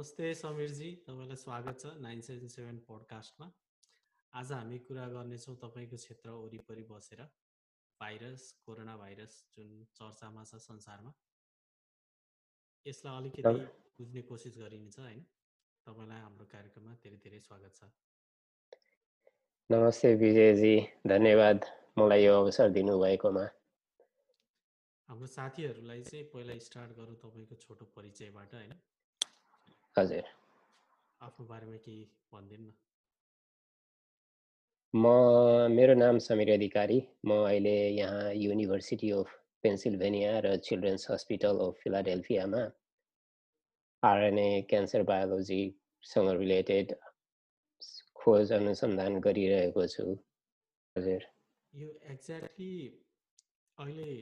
नमस्ते समीरजी तपाईँलाई स्वागत छ नाइन सेभेन सेभेन पोडकास्टमा। आज हामी कुरा गर्नेछौँ तपाईँको क्षेत्र वरिपरि बसेर भाइरस कोरोना भाइरस जुन चर्चामा छ संसारमा। यसलाई अलिकति बुझ्ने कोसिस गरिनेछ होइन? तपाईँलाई हाम्रो कार्यक्रममा धेरै धेरै स्वागत छ। नमस्ते विजयजी धन्यवाद मलाई यो अवसर दिनुभएकोमा। हाम्रो साथीहरूलाई चाहिँ पहिला स्टार्ट गरौँ तपाईँको छोटो परिचयबाट होइन? हजुर। आफ्नो बारेमा केही भनिदिनु न। म मेरो नाम समीर अधिकारी। म अहिले यहाँ युनिभर्सिटी अफ पेन्सिल्भेनिया र चिल्ड्रेन्स हस्पिटल अफ फिलाडेल्फियामा आरएनए क्यान्सर बायोलोजीसँग रिलेटेड खोज अनुसन्धान गरिरहेको छु। हजुर। यो एक्ज्याक्टली अहिले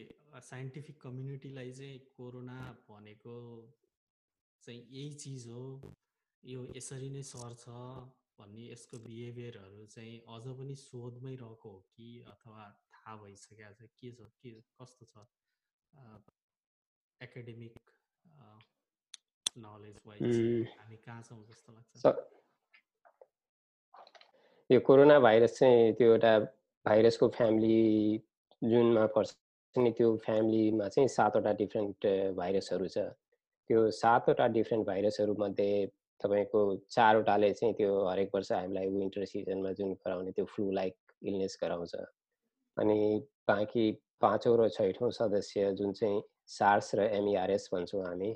साइन्टिफिक कम्युनिटीलाई चाहिँ कोरोना भनेको चाहिँ यही चिज हो। यो यसरी नै सर्छ भन्ने यसको बिहेभियरहरू चाहिँ अझ पनि सोधमै रहेको हो कि अथवा थाहा भइसकेको छ के छ के कस्तो छ एकाडेमिक नलेज वाइज हामी कहाँ छौँ जस्तो लाग्छ? यो कोरोना भाइरस चाहिँ त्यो एउटा भाइरसको फ्यामिली जुनमा पर्छ नि त्यो फ्यामिलीमा चाहिँ सातवटा डिफ्रेन्ट भाइरसहरू छ। त्यो सातवटा डिफ्रेन्ट भाइरसहरूमध्ये तपाईँको चारवटाले चाहिँ त्यो हरेक वर्ष हामीलाई विन्टर सिजनमा जुन गराउने त्यो फ्लू लाइक इलनेस गराउँछ। अनि बाँकी पाँचौँ र छैठौँ सदस्य जुन चाहिँ सार्स र एमइआरएस भन्छौँ हामी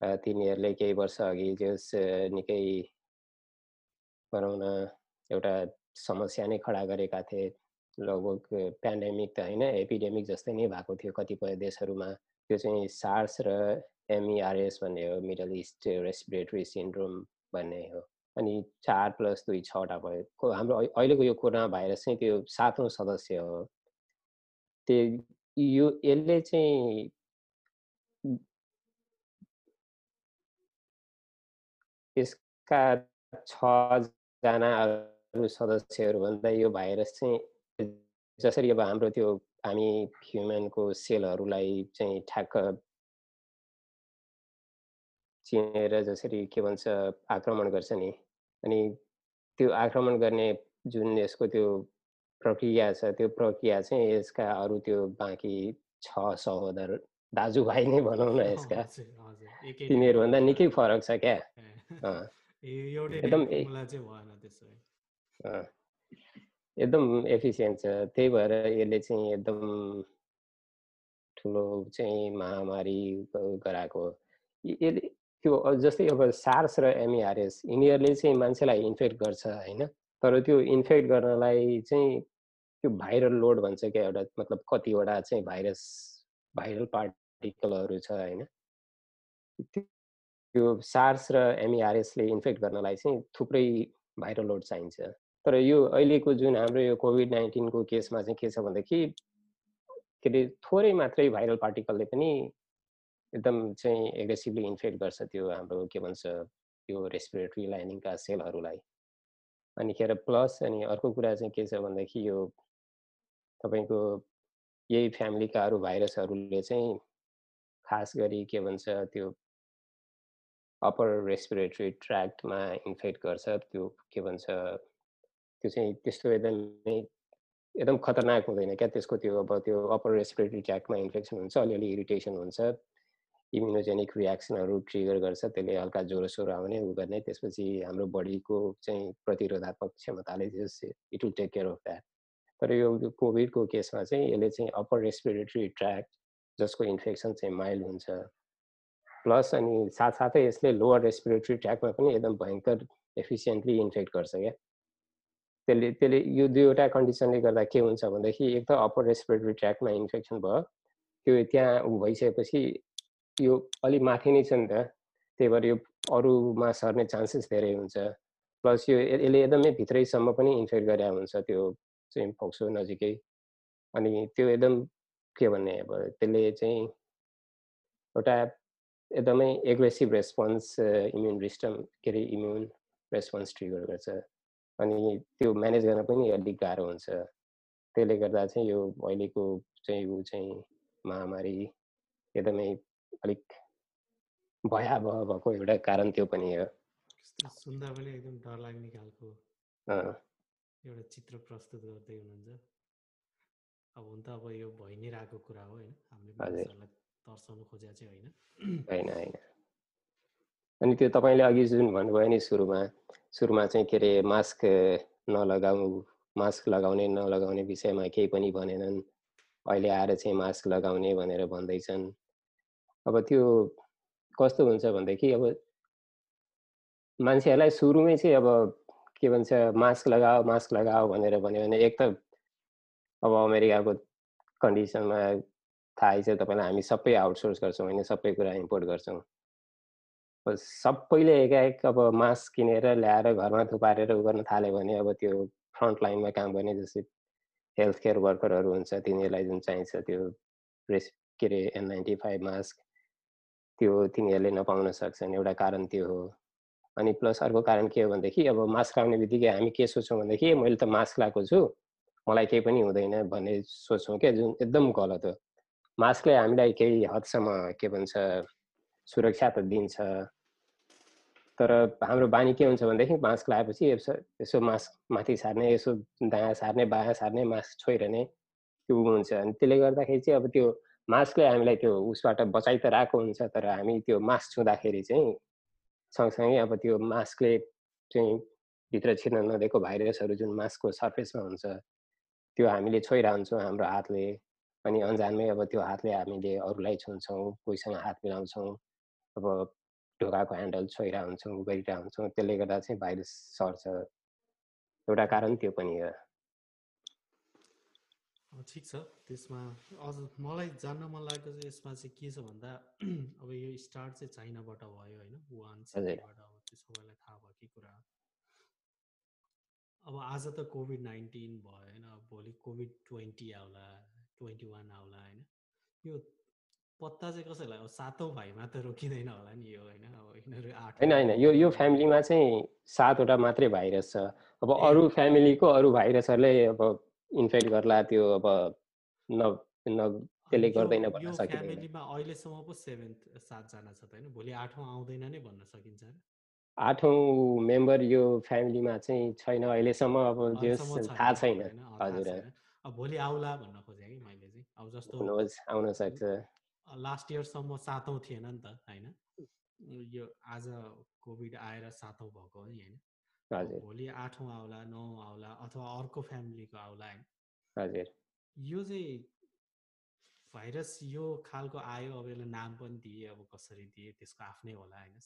तिनीहरूले केही वर्ष अघि जस निकै भनौँ न एउटा समस्या नै खडा गरेका थिए। लगभग पेन्डेमिक त होइन एपिडेमिक जस्तै नै भएको थियो कतिपय देशहरूमा। त्यो चाहिँ सार्स र एमइआरएस भन्ने हो मिडल इस्ट रेस्पिरेटरी सिन्ड्रोम भन्ने हो। अनि चार प्लस दुई छवटा भयो। हाम्रो अहिलेको यो कोरोना भाइरस चाहिँ त्यो सातौँ सदस्य हो। त्यो यो यसले चाहिँ यसका छजना अरू सदस्यहरूभन्दा यो भाइरस चाहिँ जसरी अब हाम्रो त्यो हामी ह्युमनको सेलहरूलाई चाहिँ ठ्याक्क चिनेर जसरी के भन्छ आक्रमण गर्छ नि. अनि त्यो आक्रमण गर्ने जुन यसको त्यो प्रक्रिया छ त्यो प्रक्रिया चाहिँ यसका अरू त्यो बाँकी छ सहोदर दाजुभाइ नै भनौँ न यसका। तिनीहरूभन्दा निकै फरक छ क्या? एकदम एकदम एफिसियन्ट छ। त्यही भएर यसले चाहिँ एकदम ठुलो चाहिँ महामारी गराएको यसले त्यो जस्तै अब सार्स र एमइआरएस यिनीहरूले चाहिँ मान्छेलाई इन्फेक्ट गर्छ होइन? तर त्यो इन्फेक्ट गर्नलाई चाहिँ त्यो भाइरल लोड भन्छ क्या एउटा मतलब कतिवटा चाहिँ भाइरस भाइरल पार्टिकलहरू छ होइन? त्यो सार्स र एमइआरएसले इन्फेक्ट गर्नलाई चाहिँ थुप्रै भाइरल लोड चाहिन्छ। तर यो अहिलेको जुन हाम्रो यो कोभिड नाइन्टिनको केसमा चाहिँ के छ भन्दाखेरि के अरे थोरै मात्रै भाइरल पार्टिकलले पनि एकदम चाहिँ एग्रेसिभली इन्फेक्ट गर्छ त्यो हाम्रो के भन्छ त्यो रेस्पिरेटरी लाइनिङका सेलहरूलाई अनिखेर प्लस अनि अर्को कुरा चाहिँ के छ भन्दाखेरि यो तपाईँको यही फ्यामिलीका अरू भाइरसहरूले चाहिँ खास गरी के भन्छ त्यो अप्पर रेस्पिरेटरी ट्र्याक्टमा इन्फेक्ट गर्छ। त्यो के भन्छ त्यो चाहिँ त्यस्तो एकदमै एकदम खतरनाक हुँदैन क्या। त्यसको त्यो अब त्यो अप्पर रेस्पिरेटरी ट्र्याक्टमा इन्फेक्सन हुन्छ अलिअलि इरिटेसन हुन्छ। इम्युनोजेनिक रियाक्सनहरू ट्रिगर गर्छ त्यसले हल्का ज्वरो सोरो आउने उ गर्ने। त्यसपछि हाम्रो बडीको चाहिँ प्रतिरोधात्मक क्षमताले it will take care of that तर यो कोभिडको केसमा चाहिँ यसले चाहिँ अप्पर रेस्पिरेटरी ट्र्याक जसको इन्फेक्सन चाहिँ माइल्ड हुन्छ। प्लस अनि साथसाथै यसले लोवर रेस्पिरेटरी ट्र्याकमा पनि एकदम भयङ्कर एफिसियन्टली इन्फेक्ट गर्छ क्या। त्यसले त्यसले यो दुईवटा कन्डिसनले गर्दा के हुन्छ भनेदेखि एक त अप्पर रेस्पिरेटरी ट्र्याकमा इन्फेक्सन भयो त्यो त्यहाँ ऊ भइसकेपछि यो अलिक माथि नै छ नि त। त्यही भएर यो अरूमा सर्ने चान्सेस धेरै हुन्छ। प्लस यो यसले एकदमै भित्रैसम्म पनि इन्फेक्ट गरे हुन्छ त्यो चाहिँ फोक्सो नजिकै। अनि त्यो एकदम के भन्ने अब त्यसले चाहिँ एउटा एकदमै एग्रेसिभ रेस्पोन्स इम्युन सिस्टम के अरे इम्युन रेस्पोन्स ट्रिगर गर्छ। अनि त्यो म्यानेज गर्न पनि अलिक गाह्रो हुन्छ। त्यसले गर्दा चाहिँ यो अहिलेको चाहिँ ऊ चाहिँ महामारी एकदमै अलिक भयावह भएको एउटा कारण त्यो पनि हो। सुन्दा पनि एकदम डर लाग्ने खालको एउटा चित्र प्रस्तुत गर्दै हुनुहुन्छ। अब हुन त अब यो भइ नै रहेको कुरा हो होइन। हामीले तर्साउनु खोजेको चाहिँ होइन। होइन होइन। अनि त्यो तपाईँले अघि जुन भन्नुभयो नि सुरुमा सुरुमा चाहिँ के अरे मास्क नलगाउ मास्क लगाउने नलगाउने विषयमा केही पनि भनेनन्। अहिले आएर चाहिँ मास्क लगाउने भनेर भन्दैछन्। अब त्यो कस्तो हुन्छ भनेदेखि अब मान्छेहरूलाई सुरुमै चाहिँ अब के भन्छ मास्क लगाओ मास्क लगाओ भनेर भन्यो भने एक त अब अमेरिकाको कन्डिसनमा थाहै छ तपाईँलाई हामी सबै आउटसोर्स गर्छौँ होइन सबै कुरा इम्पोर्ट गर्छौँ। सबैले एकाएक अब मास्क किनेर ल्याएर घरमा थुपारेर उ गर्न थाल्यो भने अब त्यो फ्रन्ट लाइनमा काम गर्ने जस्तै हेल्थ केयर वर्करहरू हुन्छ तिनीहरूलाई जुन चाहिन्छ त्यो रेस के अरे एन नाइन्टी फाइभ मास्क। त्यो तिनीहरूले नपाउन सक्छन् एउटा कारण त्यो हो। अनि प्लस अर्को कारण के हो भनेदेखि अब मास्क लगाउने बित्तिकै हामी के सोच्छौँ भनेदेखि मैले त मास्क लगाएको छु मलाई केही पनि हुँदैन भन्ने सोच्छौँ क्या जुन एकदम गलत हो। मास्कले हामीलाई केही हदसम्म के भन्छ सुरक्षा त दिन्छ। तर हाम्रो बानी के हुन्छ भनेदेखि मास्क लगाएपछि यसो मास्क माथि सार्ने यसो दायाँ सार्ने बायाँ सार्ने मास्क छोइरहने त्यो हुन्छ। अनि त्यसले गर्दाखेरि चाहिँ अब त्यो मास्कले हामीलाई त्यो उसबाट बचाइ त रहेको हुन्छ तर हामी त्यो मास्क छुँदाखेरि चाहिँ सँगसँगै अब त्यो मास्कले चाहिँ भित्र छिर्न नदिएको भाइरसहरू जुन मास्कको सर्फेसमा हुन्छ त्यो हामीले छोइरहन्छौँ हुन्छौँ हाम्रो हातले। अनि अन्जानमै अब त्यो हातले हामीले अरूलाई छुन्छौँ कोहीसँग हात मिलाउँछौँ अब ढोकाको ह्यान्डल छोइरहेको हुन्छौँ गरिरहेको हुन्छौँ त्यसले गर्दा चाहिँ भाइरस सर्छ। एउटा कारण त्यो पनि हो। ठिक छ। त्यसमा अझ मलाई जान्न मन लागेको चाहिँ यसमा चाहिँ के छ भन्दा अब यो स्टार्ट चाहिँ चाइनाबाट भयो होइन वान सिटीबाट अब त्यो सबैलाई थाहा भएकै कुरा। अब आज त कोभिड नाइन्टिन भयो होइन भोलि कोभिड ट्वेन्टी आउला ट्वेन्टी वान आउला होइन। यो पत्ता चाहिँ कसैलाई अब सातौँ भाइमा त रोकिँदैन होला नि यो होइन अब यिनीहरू आठ होइन होइन। यो यो फ्यामिलीमा चाहिँ सातवटा मात्रै भाइरस छ। अब अरू फ्यामिलीको अरू भाइरसहरूले अब इन्फेक्ट गर्ला त्यो अब न न त्यसले गर्दैन भन्न सकिँदैन। फ्यामिलीमा अहिलेसम्म पो सेभेन्थ सातजना छ त होइन? भोलि आठौँ आउँदैन नै भन्न सकिन्छ आठौँ मेम्बर यो फ्यामिलीमा चाहिँ छैन अहिलेसम्म अब जस थाहा छैन। हजुर अब भोलि आउला भन्न खोजेँ कि मैले चाहिँ। अब जस्तो आउन सक्छ। लास्ट इयरसम्म सातौँ थिएन नि त होइन? यो आज कोभिड आएर सातौँ भएको नि होइन? भोलि आठौँ आउला नौ आउला अथवा अर्को फ्यामिलीको आउला होइन हजुर। यो चाहिँ भाइरस यो खालको आयो अब यसलाई नाम पनि दिए अब कसरी दिए त्यसको आफ्नै होला होइन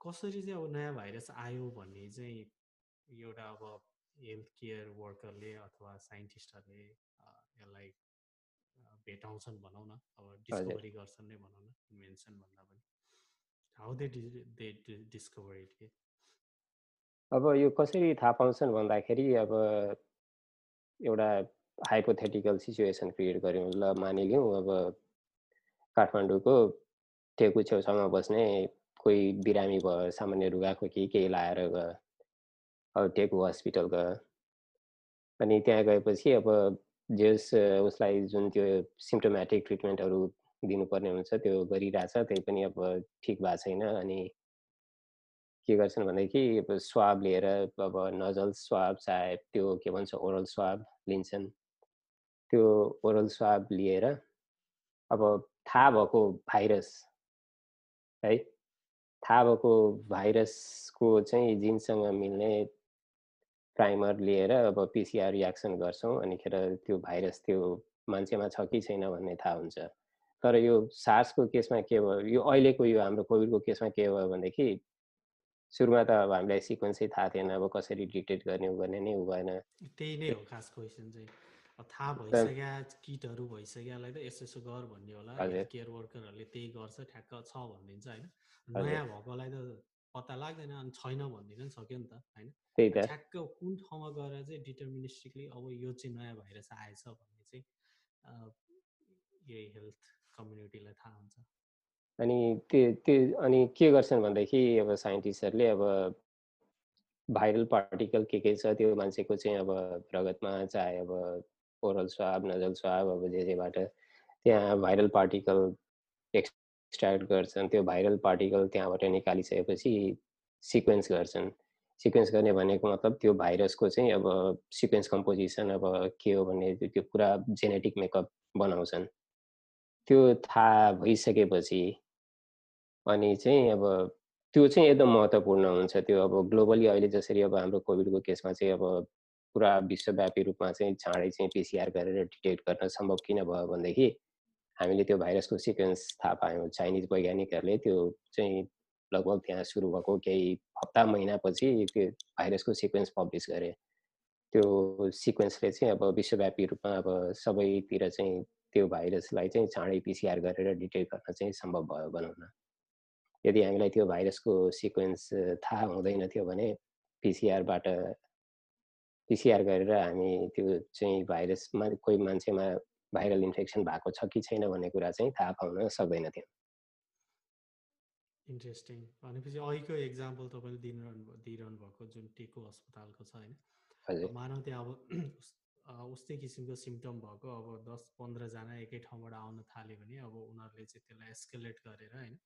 कसरी चाहिँ अब नयाँ भाइरस आयो भन्ने चाहिँ एउटा अब हेल्थ केयर वर्करले अथवा साइन्टिस्टहरूले यसलाई भेटाउँछन् भनौँ न अब डिस्कभरी गर्छन् नै भनौँ न इन्भेन्सन भन्दा पनि। How they they discover it के? अब यो कसरी थाहा पाउँछन् भन्दाखेरि अब एउटा हाइपोथेटिकल सिचुएसन क्रिएट गऱ्यौँ ल मानिलिउँ। अब काठमाडौँको टेकु छेउछाउमा बस्ने कोही बिरामी भयो सामान्य रुगाको कि केही लाएर गयो अब टेकु हस्पिटल गयो अनि त्यहाँ गएपछि अब जस उसलाई जुन त्यो सिम्टोमेटिक ट्रिटमेन्टहरू दिनुपर्ने हुन्छ त्यो गरिरहेछ त्यही पनि अब ठिक भएको छैन। अनि के गर्छन् भनेदेखि अब स्वाब लिएर अब नजल स्वाब चाहे त्यो के भन्छ ओरल स्वाब लिन्छन्। त्यो ओरल स्वाब लिएर अब थाहा भएको भाइरस है? थाहा भएको भाइरसको चाहिँ जिनसँग मिल्ने प्राइमर लिएर अब पिसिआर रियाक्सन गर्छौँ अनिखेर त्यो भाइरस त्यो मान्छेमा छ कि छैन भन्ने थाहा हुन्छ। तर यो सार्सको केसमा के भयो यो अहिलेको यो हाम्रो कोभिडको केसमा के भयो भनेदेखि सुरुमा त अब हामीलाई सिक्वेन्सै थाहा थिएन अब कसरी डिटेक्ट गर्ने उ गर्ने नै उ भएन। त्यही नै हो खास क्वेसन चाहिँ। थाहा भइसक्यो किटहरू भइसक्योलाई त यसो यसो गर भन्ने होला। केयर वर्करहरूले त्यही गर्छ ठ्याक्क छ भनिदिन्छ होइन। नयाँ भएकोलाई त पत्ता लाग्दैन अनि छैन भनिदिन नि सक्यो नि त होइन? ठ्याक्क कुन ठाउँमा गएर चाहिँ डिटर्मिनिस्टिकली अब यो चाहिँ नयाँ भाइरस आएछ भन्ने चाहिँ यही हेल्थ कम्युनिटीलाई थाहा हुन्छ। अनि त्यो त्यो अनि के गर्छन् भनेदेखि अब साइन्टिस्टहरूले अब भाइरल पार्टिकल के के छ त्यो मान्छेको चाहिँ अब रगतमा चाहे अब ओरल स्वाब नजल स्वाब अब जे जेबाट त्यहाँ भाइरल पार्टिकल स्टार्ट गर्छन् त्यो भाइरल पार्टिकल त्यहाँबाट निकालिसकेपछि सिक्वेन्स गर्छन्। सिक्वेन्स गर्ने भनेको मतलब त्यो भाइरसको चाहिँ अब सिक्वेन्स कम्पोजिसन अब के हो भन्ने त्यो पुरा जेनेटिक मेकअप बनाउँछन्। त्यो थाहा भइसकेपछि अनि चाहिँ अब त्यो चाहिँ एकदम महत्त्वपूर्ण हुन्छ त्यो अब ग्लोबली अहिले जसरी अब हाम्रो कोभिडको केसमा चाहिँ अब पुरा विश्वव्यापी रूपमा चाहिँ चाँडै चाहिँ पिसिआर गरेर डिटेक्ट गर्न सम्भव किन भयो भनेदेखि हामीले त्यो भाइरसको सिक्वेन्स थाहा पायौँ चाइनिज वैज्ञानिकहरूले त्यो चाहिँ लगभग त्यहाँ सुरु भएको केही हप्ता महिनापछि त्यो भाइरसको सिक्वेन्स पब्लिस गरे। त्यो सिक्वेन्सले चाहिँ अब विश्वव्यापी रूपमा अब सबैतिर चाहिँ त्यो भाइरसलाई चाहिँ चाँडै पिसिआर गरेर डिटेक्ट गर्न चाहिँ सम्भव भयो बनाउन यदि हामीलाई त्यो भाइरसको सिक्वेन्स थाहा हुँदैन थियो भने पिसिआरबाट पिसिआर गरेर हामी त्यो चाहिँ भाइरसमा कोही मान्छेमा भाइरल इन्फेक्सन भएको छ कि छैन भन्ने कुरा चाहिँ थाहा पाउन सक्दैन थियो। इन्ट्रेस्टिङ। भनेपछि अहिलेको इक्जाम्पल तपाईँले दिइरहनु दिइरहनु भएको जुन टेको अस्पतालको छ होइन मानव त्यहाँ अब उस्तै किसिमको सिम्टम भएको अब दस पन्ध्रजना एकै ठाउँबाट आउन थाल्यो भने अब उनीहरूले चाहिँ त्यसलाई एस्केलेट गरेर होइन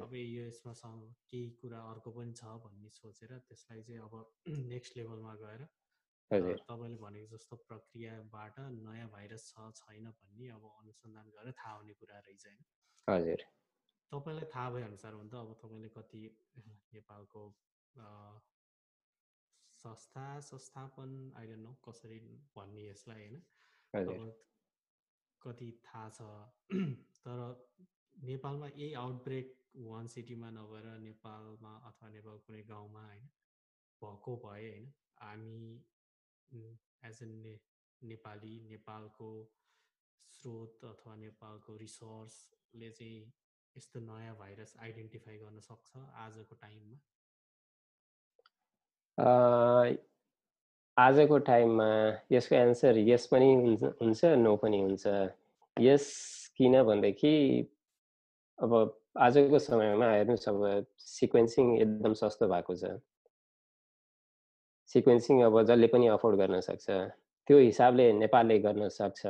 अब यो यसमा केही कुरा अर्को पनि छ भन्ने सोचेर त्यसलाई चाहिँ अब नेक्स्ट लेभलमा गएर तपाईँले भनेको जस्तो प्रक्रियाबाट नयाँ भाइरस छ छैन भन्ने अब अनुसन्धान गरेर थाहा हुने कुरा रहेछ होइन? हजुर। तपाईँलाई थाहा भए अनुसार त अब तपाईँले कति नेपालको संस्था संस्थापन अहिले नो कसरी भन्ने यसलाई होइन? कति थाहा छ तर नेपालमा यही आउटब्रेक वान सिटीमा नभएर नेपालमा अथवा नेपाल कुनै गाउँमा होइन भएको भए होइन हामी एज ए ने नेपाली नेपालको स्रोत अथवा नेपालको रिसोर्सले चाहिँ यस्तो नयाँ भाइरस आइडेन्टिफाई गर्न सक्छ आजको टाइममा आजको टाइममा यसको एन्सर यस पनि हुन्छ नो पनि हुन्छ। यस किन भनेदेखि अब आजको समयमा हेर्नुहोस् अब सिक्वेन्सिङ एकदम सस्तो भएको छ। सिक्वेन्सिङ अब जसले पनि अफोर्ड गर्न सक्छ त्यो हिसाबले नेपालले गर्न सक्छ।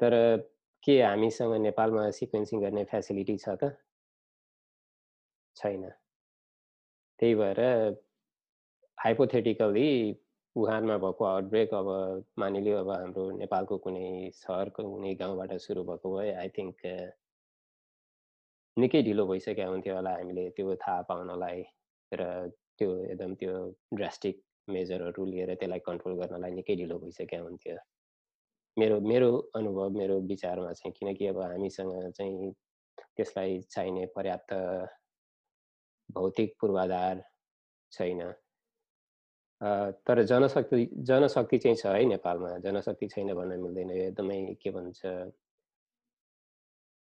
तर के हामीसँग नेपालमा सिक्वेन्सिङ गर्ने फेसिलिटी छ त? छैन। त्यही भएर हाइपोथेटिकली वुहानमा भएको आउटब्रेक अब मानिलियो अब हाम्रो नेपालको कुनै सहरको कुनै गाउँबाट सुरु भएको भए आई थिङ्क निकै ढिलो भइसकेका हुन्थ्यो होला हामीले त्यो थाहा पाउनलाई र त्यो एकदम त्यो ड्रास्टिक मेजरहरू लिएर त्यसलाई कन्ट्रोल गर्नलाई निकै ढिलो भइसकेका हुन्थ्यो। मेरो मेरो अनुभव मेरो विचारमा चाहिँ किनकि अब हामीसँग चाहिँ त्यसलाई चाहिने पर्याप्त भौतिक पूर्वाधार छैन। तर जनशक्ति जनशक्ति चाहिँ छ है नेपालमा। जनशक्ति छैन भन्न मिल्दैन। एकदमै के भन्छ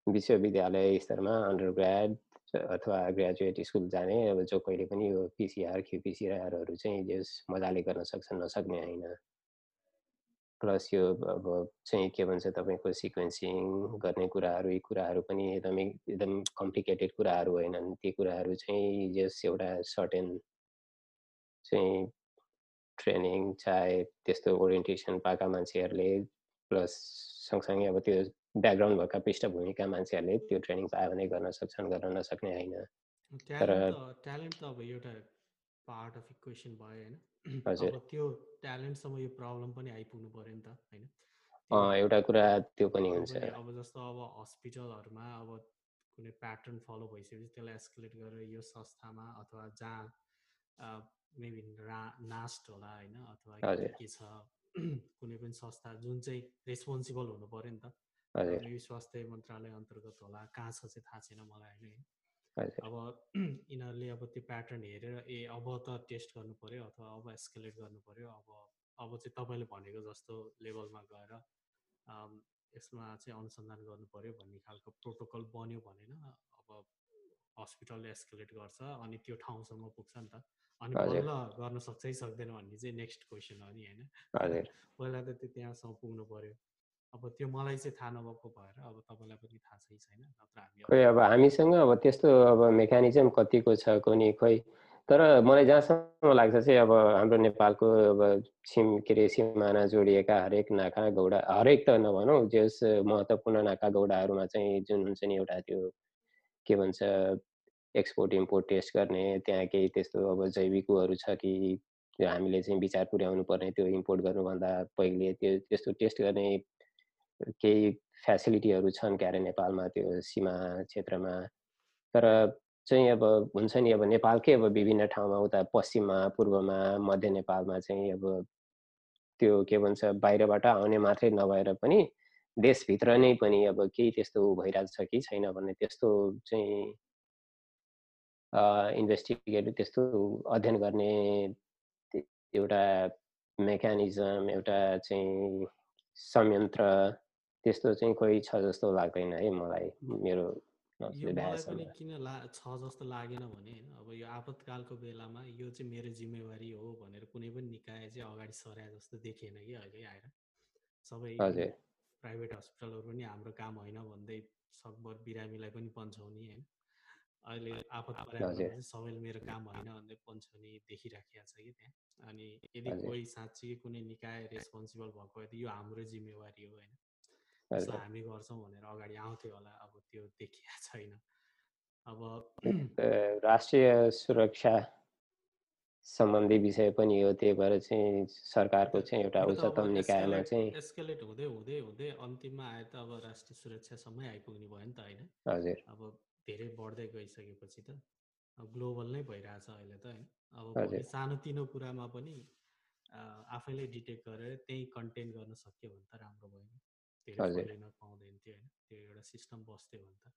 विश्वविद्यालय स्तरमा अन्डर ग्राड अथवा ग्रेजुएट स्कुल जाने अब जो कहिले पनि यो पिसिआर क्युपिसिआरहरू चाहिँ जस मजाले गर्न सक्छन् नसक्ने होइन। प्लस यो अब चाहिँ के भन्छ तपाईँको सिक्वेन्सिङ गर्ने कुराहरू यी कुराहरू पनि एकदमै एकदम कम्प्लिकेटेड कुराहरू होइनन्। ती कुराहरू चाहिँ जस एउटा सर्टेन चाहिँ ट्रेनिङ चाहे त्यस्तो ओरिएन्टेसन पाएका मान्छेहरूले प्लस सँगसँगै अब त्यो ब्याकग्राउन्ड भएका पृष्ठभूमिका मान्छेहरूले त्यो ट्रेनिङ पायो भने गर्न सक्छन् गर्न नसक्ने होइन। तर ट्यालेन्ट त अब एउटा पार्ट अफ इक्वेसन भयो होइन। हजुर। त्यो ट्यालेन्टसम्म यो प्रब्लम पनि आइपुग्नु पऱ्यो नि त होइन? एउटा कुरा त्यो पनि हुन्छ। अब जस्तो अब हस्पिटलहरूमा अब कुनै प्याटर्न फलो भइसकेपछि त्यसलाई एस्कुलेट गरेर यो संस्थामा अथवा जहाँ मेबी रा नास्ट होला होइन अथवा के छ कुनै पनि संस्था जुन चाहिँ रेस्पोन्सिबल हुनु पऱ्यो नि त। यो स्वास्थ्य मन्त्रालय अन्तर्गत होला कहाँ छ चाहिँ थाहा छैन मलाई होइन अब यिनीहरूले अब त्यो प्याटर्न हेरेर ए अब त टेस्ट गर्नु पऱ्यो अथवा अब एस्केलेट गर्नु पऱ्यो अब अब चाहिँ तपाईँले भनेको जस्तो लेभलमा गएर यसमा चाहिँ अनुसन्धान गर्नु पऱ्यो भन्ने खालको प्रोटोकल बन्यो भनेन। अब हस्पिटलले एस्केलेट गर्छ अनि त्यो ठाउँसम्म पुग्छ नि त। अनि बल्ल गर्न सक्छ कि सक्दैन भन्ने चाहिँ नेक्स्ट क्वेसन हो नि होइन? पहिला त त्यो त्यहाँसम्म पुग्नु पऱ्यो अब त्यो मलाई चाहिँ थाहा नभएको भएर अब तपाईँलाई पनि थाहा छै छैन नत्र हामी खोइ अब हामीसँग अब त्यस्तो अब मेकानिजम कतिको छ कुनै खोइ? तर मलाई जहाँसम्म लाग्छ चाहिँ अब हाम्रो नेपालको अब सिम के अरे सिमाना जोडिएका हरेक नाका गौडा हरेक त नभनौँ जस महत्त्वपूर्ण नाका गौडाहरूमा चाहिँ जुन हुन्छ नि एउटा त्यो के भन्छ एक्सपोर्ट इम्पोर्ट टेस्ट गर्ने त्यहाँ केही त्यस्तो अब जैविक उहरू छ कि हामीले चाहिँ विचार पुर्याउनु पर्ने त्यो इम्पोर्ट गर्नुभन्दा पहिले त्यो त्यस्तो टेस्ट गर्ने केही फेसिलिटीहरू छन् क्यारे नेपालमा त्यो सीमा क्षेत्रमा। तर चाहिँ अब हुन्छ नि अब नेपालकै अब विभिन्न ठाउँमा उता पश्चिममा पूर्वमा मध्य नेपालमा चाहिँ अब त्यो के भन्छ बाहिरबाट आउने मात्रै नभएर पनि देशभित्र नै पनि अब केही त्यस्तो भइरहेको छ कि छैन भन्ने त्यस्तो चाहिँ इन्भेस्टिगेट त्यस्तो अध्ययन गर्ने एउटा मेकानिजम एउटा चाहिँ संयन्त्र त्यस्तो चाहिँ कोही छ जस्तो लाग्दैन है मलाई मेरो पनि किन ला छ जस्तो लागेन भने होइन अब यो आपतकालको बेलामा यो चाहिँ मेरो जिम्मेवारी हो भनेर कुनै पनि निकाय चाहिँ अगाडि सराए जस्तो देखिएन कि अहिले आएर। सबै प्राइभेट हस्पिटलहरू पनि हाम्रो काम होइन भन्दै सकभर बिरामीलाई पनि पन्छाउने होइन। अहिले आपत परेर सबैले मेरो काम होइन भन्दै पन्छाउने देखिराखेको छ कि त्यहाँ। अनि यदि कोही साँच्ची कुनै निकाय रेस्पोन्सिबल भएको भए त यो हाम्रो जिम्मेवारी हो होइन। हामी गर्छौँ भनेर अगाडि आउँथ्यो होला अब त्यो देखिया छैन। अब राष्ट्रिय सुरक्षा सम्बन्धी विषय पनि हो त्यही भएर चाहिँ सरकारको चाहिँ एउटा उच्चतम निकायमा चाहिँ एस्केलेट हुँदै हुँदै हुँदै अन्तिममा आए त अब राष्ट्रिय सुरक्षासम्मै आइपुग्ने भयो नि त होइन। हजुर। अब धेरै बढ्दै गइसकेपछि त अब ग्लोबल नै भइरहेछ अहिले त होइन। अब सानोतिनो कुरामा पनि आफैले डिटेक्ट गरेर त्यही कन्टेन्ट गर्न सक्यो भने त राम्रो भयो धेरै पाउँदैन थियो होइन त्यो एउटा सिस्टम बस्थ्यो भने त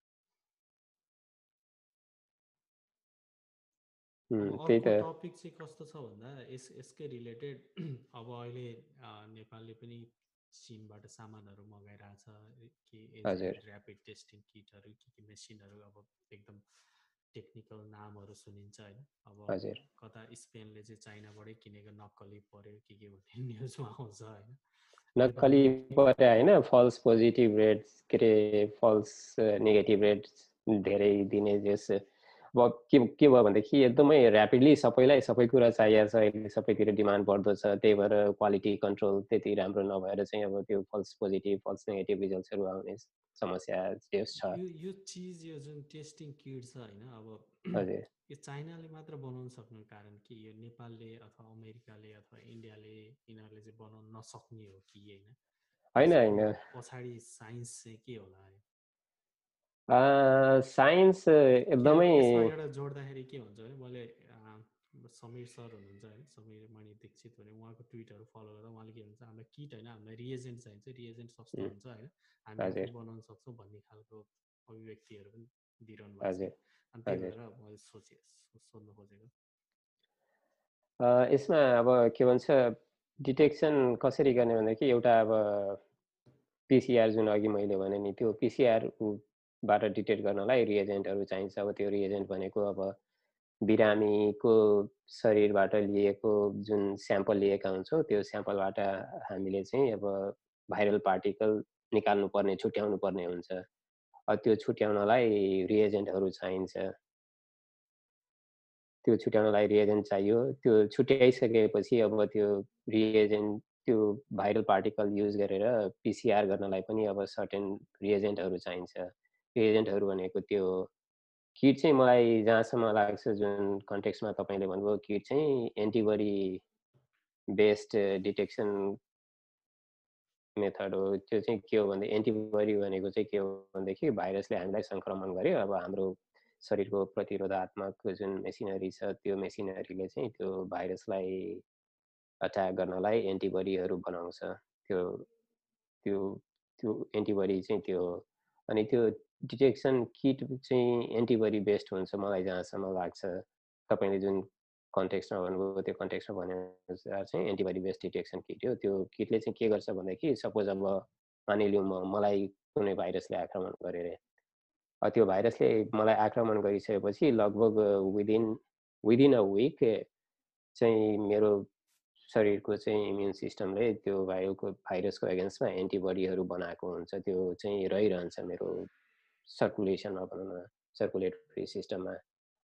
टपिक चाहिँ कस्तो छ भन्दा यस यसकै रिलेटेड अब अहिले नेपालले पनि चिनबाट सामानहरू मगाइरहेछ कि ऱ्यापिड टेस्टिङ किटहरू के के मेसिनहरू अब एकदम टेक्निकल नामहरू सुनिन्छ होइन अब कता स्पेनले चाहिँ चाइनाबाटै किनेको नक्कली पऱ्यो के के भन्ने न्युजमा आउँछ होइन नक्कली परे होइन फल्स पोजिटिभ रेट्स के फल्स नेगेटिभ रेट्स धेरै दिने जस। अब के के भयो भनेदेखि एकदमै ऱ्यापिडली सबैलाई सबै कुरा चाहिएको छ अहिले सबैतिर डिमान्ड बढ्दो छ त्यही भएर क्वालिटी कन्ट्रोल त्यति राम्रो नभएर चाहिँ अब त्यो फल्स पोजिटिभ फल्स नेगेटिभ रिजल्ट्सहरू आउने समस्या छ। यो चिज यो जुन टेस्टिङ किट छ होइन अब हजुर। यो चाइनाले मात्र बनाउन सक्नु कारण कि यो नेपालले अथवा अमेरिकाले अथवा इन्डियाले यिनीहरूले चाहिँ बनाउन नसक्ने हो कि होइन? होइन होइन। पछाडि साइन्स चाहिँ के होला साइन्स एकदमै एउटा जोड्दाखेरि के हुन्छ भने मैले समीर सर हुनुहुन्छ होइन समीर मणि दीक्षित भने उहाँको ट्विटहरू फलो गर्दा उहाँले के भन्छ हामीलाई किट होइन हामीलाई रिएजेन्ट चाहिन्छ रिएजेन्ट सस्तो हुन्छ होइन हामी बनाउन सक्छौँ भन्ने खालको अभिव्यक्तिहरू पनि दिइरहनु भएको छ। अनि त्यही भएर मैले सोचेँ सोध्नु खोजेको। यसमा अब के भन्छ डिटेक्सन कसरी गर्ने भन्दाखेरि एउटा अब पिसिआर जुन अघि मैले भने नि त्यो पिसिआरबाट डिटेक्ट गर्नलाई रिएजेन्टहरू चाहिन्छ। अब त्यो रिएजेन्ट भनेको अब बिरामीको शरीरबाट लिएको जुन स्याम्पल लिएका हुन्छौँ त्यो स्याम्पलबाट हामीले चाहिँ अब भाइरल पार्टिकल निकाल्नु पर्ने छुट्याउनु पर्ने हुन्छ त्यो छुट्याउनलाई रिएजेन्टहरू चाहिन्छ। त्यो छुट्याउनलाई रिएजेन्ट चाहियो। त्यो छुट्याइसकेपछि अब त्यो रिएजेन्ट त्यो भाइरल पार्टिकल युज गरेर पिसिआर गर्नलाई पनि अब सर्टेन रिएजेन्टहरू चाहिन्छ। रिएजेन्टहरू भनेको त्यो किट चाहिँ मलाई जहाँसम्म लाग्छ जुन कन्टेक्समा तपाईँले भन्नुभयो किट चाहिँ एन्टिबडी बेस्ड डिटेक्सन मेथड हो। त्यो चाहिँ के हो भन्दा एन्टिबडी भनेको चाहिँ के हो भनेदेखि भाइरसले हामीलाई सङ्क्रमण गर्यो। अब हाम्रो शरीरको प्रतिरोधात्मक जुन मेसिनरी छ त्यो मेसिनरीले चाहिँ त्यो भाइरसलाई अट्याक गर्नलाई एन्टिबडीहरू बनाउँछ। त्यो त्यो त्यो एन्टिबडी चाहिँ त्यो अनि त्यो डिटेक्सन किट चाहिँ एन्टिबडी बेस्ड हुन्छ मलाई जहाँसम्म लाग्छ। तपाईँले जुन कन्टेक्समा भन्नुभयो त्यो कन्टेक्समा भने अनुसार चाहिँ एन्टिबडी बेस्ड डिटेक्सन किट हो। त्यो किटले चाहिँ के गर्छ भन्दाखेरि सपोज अब मानिलिउँ म मलाई कुनै भाइरसले आक्रमण गरेर त्यो भाइरसले मलाई आक्रमण गरिसकेपछि लगभग विदिन विदिन अ विक चाहिँ मेरो शरीरको चाहिँ इम्युन सिस्टमले त्यो भाइरलको भाइरसको एगेन्स्टमा एन्टिबडीहरू बनाएको हुन्छ। त्यो चाहिँ रहिरहन्छ मेरो सर्कुलेसनमा भनौँ न सर्कुलेटरी सिस्टममा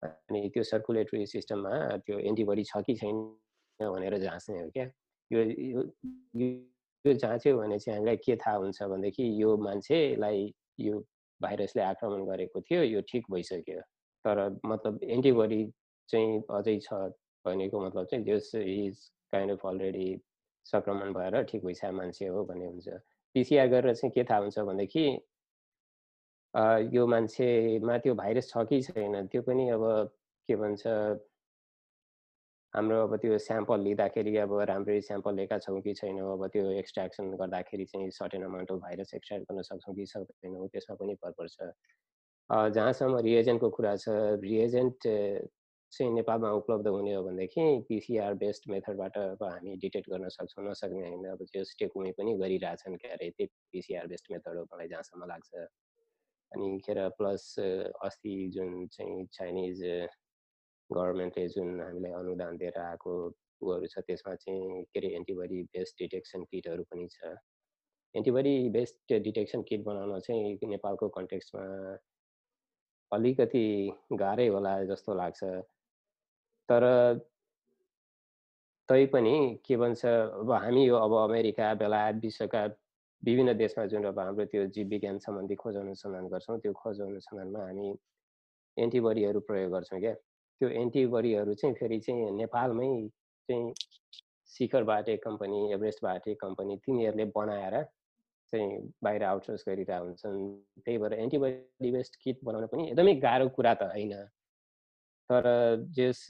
अनि त्यो सर्कुलेटरी सिस्टममा त्यो एन्टिबडी छ कि छैन भनेर जाँच्ने हो क्या। यो यो जाँच्यो भने चाहिँ हामीलाई के थाहा हुन्छ भनेदेखि यो मान्छेलाई यो भाइरसले आक्रमण गरेको थियो यो ठिक भइसक्यो। तर मतलब एन्टिबडी चाहिँ अझै छ भनेको मतलब चाहिँ जस इज काइन्ड अफ अलरेडी सङ्क्रमण भएर ठिक भइसक्यो मान्छे हो भन्ने हुन्छ। पिसिआर गरेर चाहिँ के थाहा हुन्छ भनेदेखि यो मान्छेमा त्यो भाइरस छ कि छैन त्यो पनि अब के भन्छ हाम्रो अब त्यो स्याम्पल लिँदाखेरि अब राम्ररी स्याम्पल लिएका छौँ कि छैनौँ अब त्यो एक्सट्र्याक्सन गर्दाखेरि चाहिँ certain amount of virus extract गर्न सक्छौँ कि सक्दैनौँ त्यसमा पनि भर पर्छ। जहाँसम्म रिएजेन्टको कुरा छ रिएजेन्ट चाहिँ नेपालमा उपलब्ध हुने हो भनेदेखि पिसिआर बेस्ड मेथडबाट अब हामी डिटेक्ट गर्न सक्छौँ नसक्ने होइन अब त्यो टेकुमै पनि गरिरहेछन् क्या अरे त्यही पिसिआर बेस्ड मेथड हो मलाई जहाँसम्म लाग्छ। अनि खेर प्लस अस्ति जुन चाहिँ चाइनिज गभर्मेन्टले जुन हामीलाई अनुदान दिएर आएको ऊहरू छ त्यसमा चाहिँ के अरे एन्टिबडी बेस्ड डिटेक्सन किटहरू पनि छ। एन्टिबडी बेस्ड डिटेक्सन किट बनाउन चाहिँ नेपालको कन्टेक्समा अलिकति गाह्रै होला जस्तो लाग्छ। तर तैपनि के भन्छ अब हामी यो अब अमेरिका बेलायत विश्वका विभिन्न देशमा जुन अब हाम्रो त्यो जीव विज्ञान सम्बन्धी खोज अनुसन्धान गर्छौँ त्यो खोज अनुसन्धानमा हामी एन्टिबडीहरू प्रयोग गर्छौँ क्या। त्यो एन्टिबडीहरू चाहिँ फेरि चाहिँ नेपालमै चाहिँ शिखर बाटे कम्पनी एभरेस्ट बाटे कम्पनी तिनीहरूले बनाएर चाहिँ बाहिर आउटसोर्स गरिरहेको हुन्छन्। त्यही भएर एन्टिबडी बेस्ड किट बनाउन पनि एकदमै गाह्रो कुरा त होइन। तर जस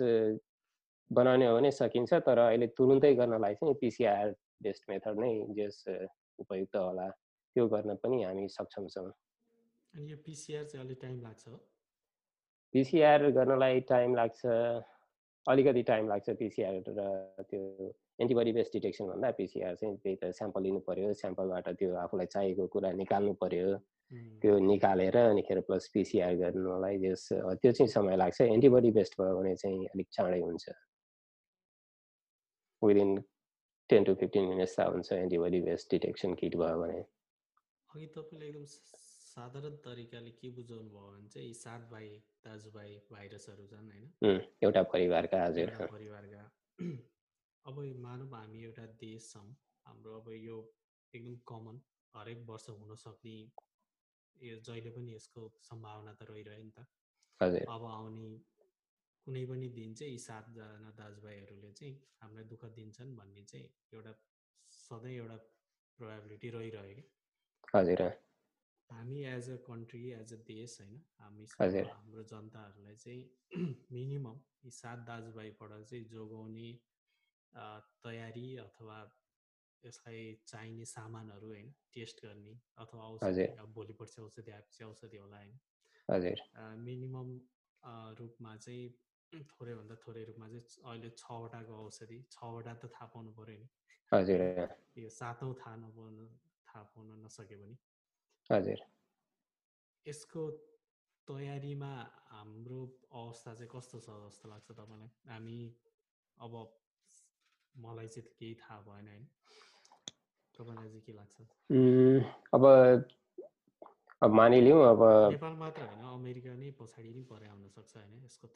बनाउने हो भने सकिन्छ तर अहिले तुरुन्तै गर्नलाई चाहिँ पिसिआर बेस्ड मेथड नै जस उपयुक्त होला त्यो गर्न पनि हामी सक्षम छौँ। अनि यो पिसिआर चाहिँ अलिक टाइम लाग्छ पिसिआर गर्नलाई टाइम लाग्छ अलिकति टाइम लाग्छ पिसिआर र त्यो एन्टिबडी बेस्ड डिटेक्सन भन्दा पिसिआर चाहिँ त्यही त स्याम्पल लिनु पऱ्यो स्याम्पलबाट त्यो आफूलाई चाहिएको कुरा निकाल्नु पऱ्यो त्यो निकालेर अनिखेर प्लस पिसिआर गर्नुलाई जस त्यो चाहिँ समय लाग्छ। एन्टिबडी बेस्ड भयो भने चाहिँ अलिक चाँडै हुन्छ। Within ten to fifteen minutes त हुन्छ एन्टिबडी बेस्ड डिटेक्सन किट भयो भने। अघि तपाईँले एकदम साधारण तरिकाले के बुझाउनु भयो भने चाहिँ सात भाइ दाजुभाइ भाइरसहरू छन् होइन? एउटा परिवारका हजुर। परिवारका। अब मानव हामी एउटा देश छौँ। हाम्रो अब यो एकदम कमन हरेक वर्ष हुन सक्ने यो जहिले पनि यसको सम्भावना त रहिरह्यो नि त। अब आउने कुनै पनि दिन चाहिँ यी सातजना दाजुभाइहरूले चाहिँ हामीलाई दुःख दिन्छन् भन्ने चाहिँ एउटा सधैँ एउटा प्रोभाबिलिटी रहिरह्यो कि। हजुर हामी as a country as a देश होइन हामी हाम्रो जनताहरूलाई चाहिँ मिनिमम यी सात दाजुभाइबाट चाहिँ जोगाउने तयारी अथवा यसलाई चाहिने सामानहरू होइन टेस्ट गर्ने अथवा औषधि अब भोलि पर्सि औषधि आएपछि औषधि होला होइन। मिनिमम रूपमा चाहिँ थोरैभन्दा थोरै रूपमा चाहिँ अहिले छवटाको औषधि छवटा त थाहा पाउनु पऱ्यो नि। हजुर। यो सातौँ थाहा नपाउनु थाहा पाउन नसके पनि। हजुर। यसको तयारीमा हाम्रो अवस्था चाहिँ कस्तो छ जस्तो लाग्छ तपाईँलाई? हामी अब मलाई चाहिँ केही थाहा भएन होइन। तपाईँलाई चाहिँ के लाग्छ? अब अब मानिलिउँ अब नेपाल मात्र होइन अमेरिका नै पछाडि नै परे आउन सक्छ होइन यसको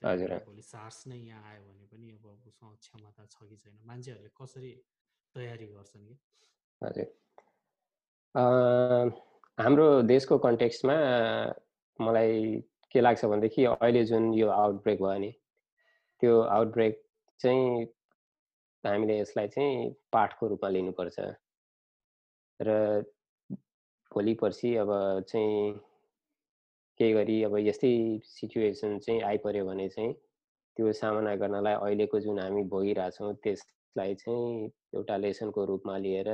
भोलि सार्स नै यहाँ आयो भने पनि अब उसँग क्षमता छ कि छैन मान्छेहरूले कसरी तयारी गर्छन् कि? हजुर। हाम्रो देशको कन्टेक्स्टमा मलाई के लाग्छ भनेदेखि अहिले जुन यो आउटब्रेक भयो नि त्यो आउटब्रेक चाहिँ हामीले यसलाई चाहिँ पाठको रूपमा लिनुपर्छ। र भोलि पर्सि अब चाहिँ केही गरी अब यस्तै सिचुएसन चाहिँ आइपऱ्यो भने चाहिँ त्यो सामना गर्नलाई अहिलेको जुन हामी भोगिरहेछौँ त्यसलाई चाहिँ एउटा लेसनको रूपमा लिएर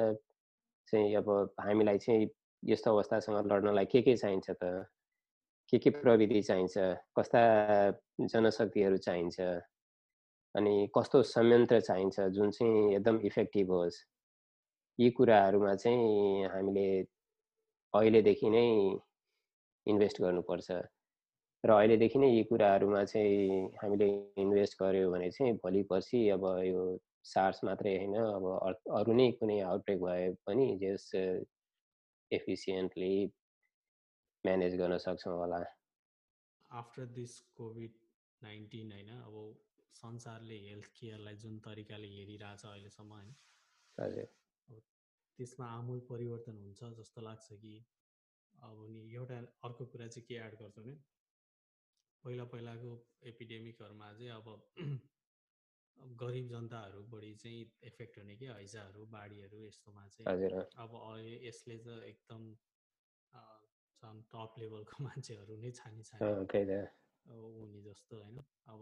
चाहिँ अब हामीलाई चाहिँ यस्तो अवस्थासँग लड्नलाई के के चाहिन्छ त? के के प्रविधि चाहिन्छ? कस्ता जनशक्तिहरू चाहिन्छ? अनि कस्तो संयन्त्र चाहिन्छ? जुन चाहिँ एकदम इफेक्टिभ होस्? यी कुराहरूमा चाहिँ हामीले अहिलेदेखि नै इन्भेस्ट गर्नुपर्छ। र अहिलेदेखि नै यी कुराहरूमा चाहिँ हामीले इन्भेस्ट गऱ्यो भने चाहिँ भोलि पर्सि अब यो सार्स मात्रै होइन अब अरू नै कुनै आउटब्रेक भए पनि जस एफिसियन्टली म्यानेज गर्न सक्छौँ होला। आफ्टर दिस कोभिड नाइन्टिन होइन अब संसारले हेल्थ केयरलाई जुन तरिकाले हेरिरहेछ अहिलेसम्म होइन। हजुर। त्यसमा आमूल परिवर्तन हुन्छ जस्तो लाग्छ कि? अब नि एउटा अर्को कुरा चाहिँ के एड गर्छु भने पहिला पहिलाको एपिडेमिकहरूमा चाहिँ अब गरिब जनताहरू बढी चाहिँ इफेक्ट हुने कि हैजाहरू बाढीहरू यस्तोमा चाहिँ। अब यसले त एकदम टप लेभलको मान्छेहरू नै छानी छानी हुने जस्तो होइन। अब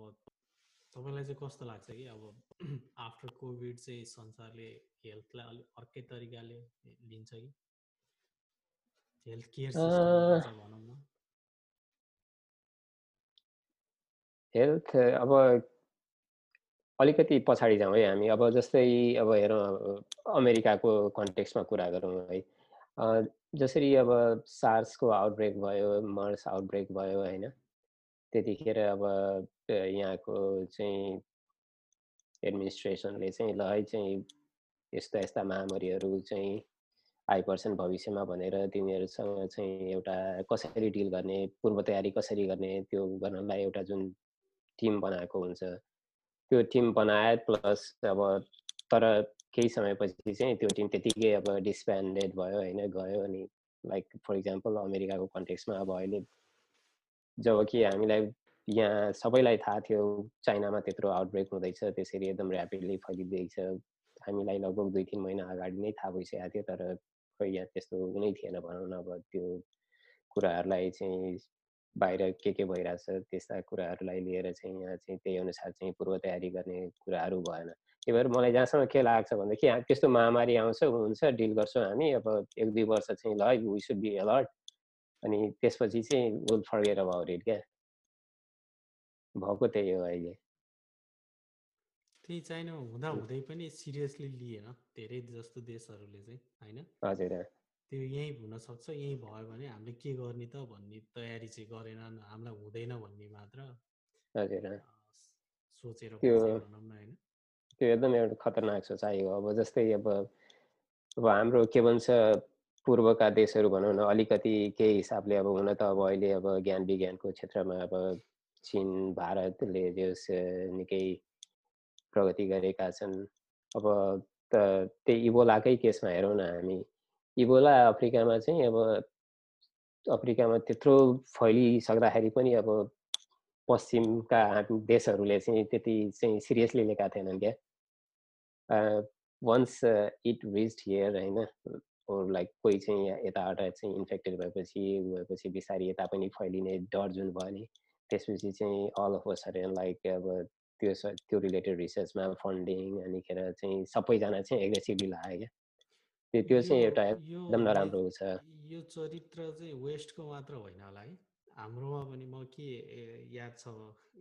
तपाईँलाई चाहिँ कस्तो लाग्छ कि अब आफ्टर कोभिड चाहिँ संसारले हेल्थलाई अलिक अर्कै तरिकाले लिन्छ कि? हेल्थ केयर सिस्टम भनौँ न? हेल्थ अब अलिकति पछाडि जाउँ है हामी। अब जस्तै अब हेरौँ अमेरिकाको कन्टेक्समा कुरा गरौँ है। जसरी अब सार्सको आउटब्रेक भयो मर्स आउटब्रेक भयो होइन। त्यतिखेर अब यहाँको चाहिँ एडमिनिस्ट्रेसनले चाहिँ ल है चाहिँ यस्ता यस्ता महामारीहरू चाहिँ आइपर्छन् भविष्यमा भनेर तिनीहरूसँग चाहिँ एउटा कसरी डिल गर्ने पूर्व तयारी कसरी गर्ने त्यो गर्नलाई एउटा जुन टिम बनाएको हुन्छ। त्यो टिम बनाए प्लस अब तर केही समयपछि चाहिँ त्यो टिम त्यतिकै अब डिस्प्यान्डेड भयो होइन गयो अनि लाइक फर इक्जाम्पल अमेरिकाको कन्टेक्समा अब अहिले जब कि हामीलाई यहाँ सबैलाई थाहा थियो चाइनामा त्यत्रो आउटब्रेक हुँदैछ त्यसरी एकदम ऱ्यापिडली फैलिँदैछ। हामीलाई लगभग दुई तिन महिना अगाडि नै थाहा भइसकेको थियो तर खै यहाँ त्यस्तो कुनै थिएन भनौँ न। अब त्यो कुराहरूलाई चाहिँ बाहिर के के भइरहेछ त्यस्ता कुराहरूलाई लिएर चाहिँ यहाँ चाहिँ त्यही अनुसार चाहिँ पूर्व तयारी गर्ने कुराहरू भएन। त्यही भएर मलाई जहाँसम्म के लाग्छ भनेदेखि त्यस्तो महामारी आउँछ हुन्छ डिल गर्छौँ हामी अब एक दुई वर्ष चाहिँ ल सुड बी अलर्ट अनि त्यसपछि चाहिँ फर्गेट अबाउट इट क्या। भएको त्यही हो अहिले। त्यही चाइना हुँदा हुँदै पनि सिरियसली लिएन धेरै जस्तो देशहरूले चाहिँ होइन? हजुर त्यो यहीँ हुनसक्छ यहीँ भयो भने हामीले के गर्ने त भन्ने तयारी चाहिँ गरेन हामीलाई हुँदैन भन्ने मात्र हजुर सोचेर न होइन? त्यो एकदम एउटा खतरनाक सोचाइ हो। अब जस्तै अब अब हाम्रो के भन्छ पूर्वका देशहरू भनौँ न अलिकति केही हिसाबले अब हुन त अब अहिले अब ज्ञान विज्ञानको क्षेत्रमा अब चिन भारतले जस निकै प्रगति गरेका छन्। अब त त्यही इबोलाकै केसमा हेरौँ न हामी। इबोला अफ्रिकामा चाहिँ अब अफ्रिकामा त्यत्रो फैलिसक्दाखेरि पनि अब पश्चिमका देशहरूले चाहिँ त्यति चाहिँ सिरियसली लिएका थिएनन् क्या। वन्स इट रिच्ड हियर होइन लाइक कोही चाहिँ यताबाट चाहिँ इन्फेक्टेड भएपछि भएपछि बिस्तारै यता पनि फैलिने डर जुन भयो नि। त्यसपछि चाहिँ अल अफ सडन लाइक अब त्यो त्यो रिलेटेड रिसर्चमा फन्डिङ अनिखेर चाहिँ सबैजना चाहिँ एग्रेसिभली लाग्यो क्या। त्यो त्यो चाहिँ एउटा एकदम नराम्रो छ यो चरित्र चाहिँ वेस्टको मात्र होइन होला है। हाम्रोमा पनि म के याद छ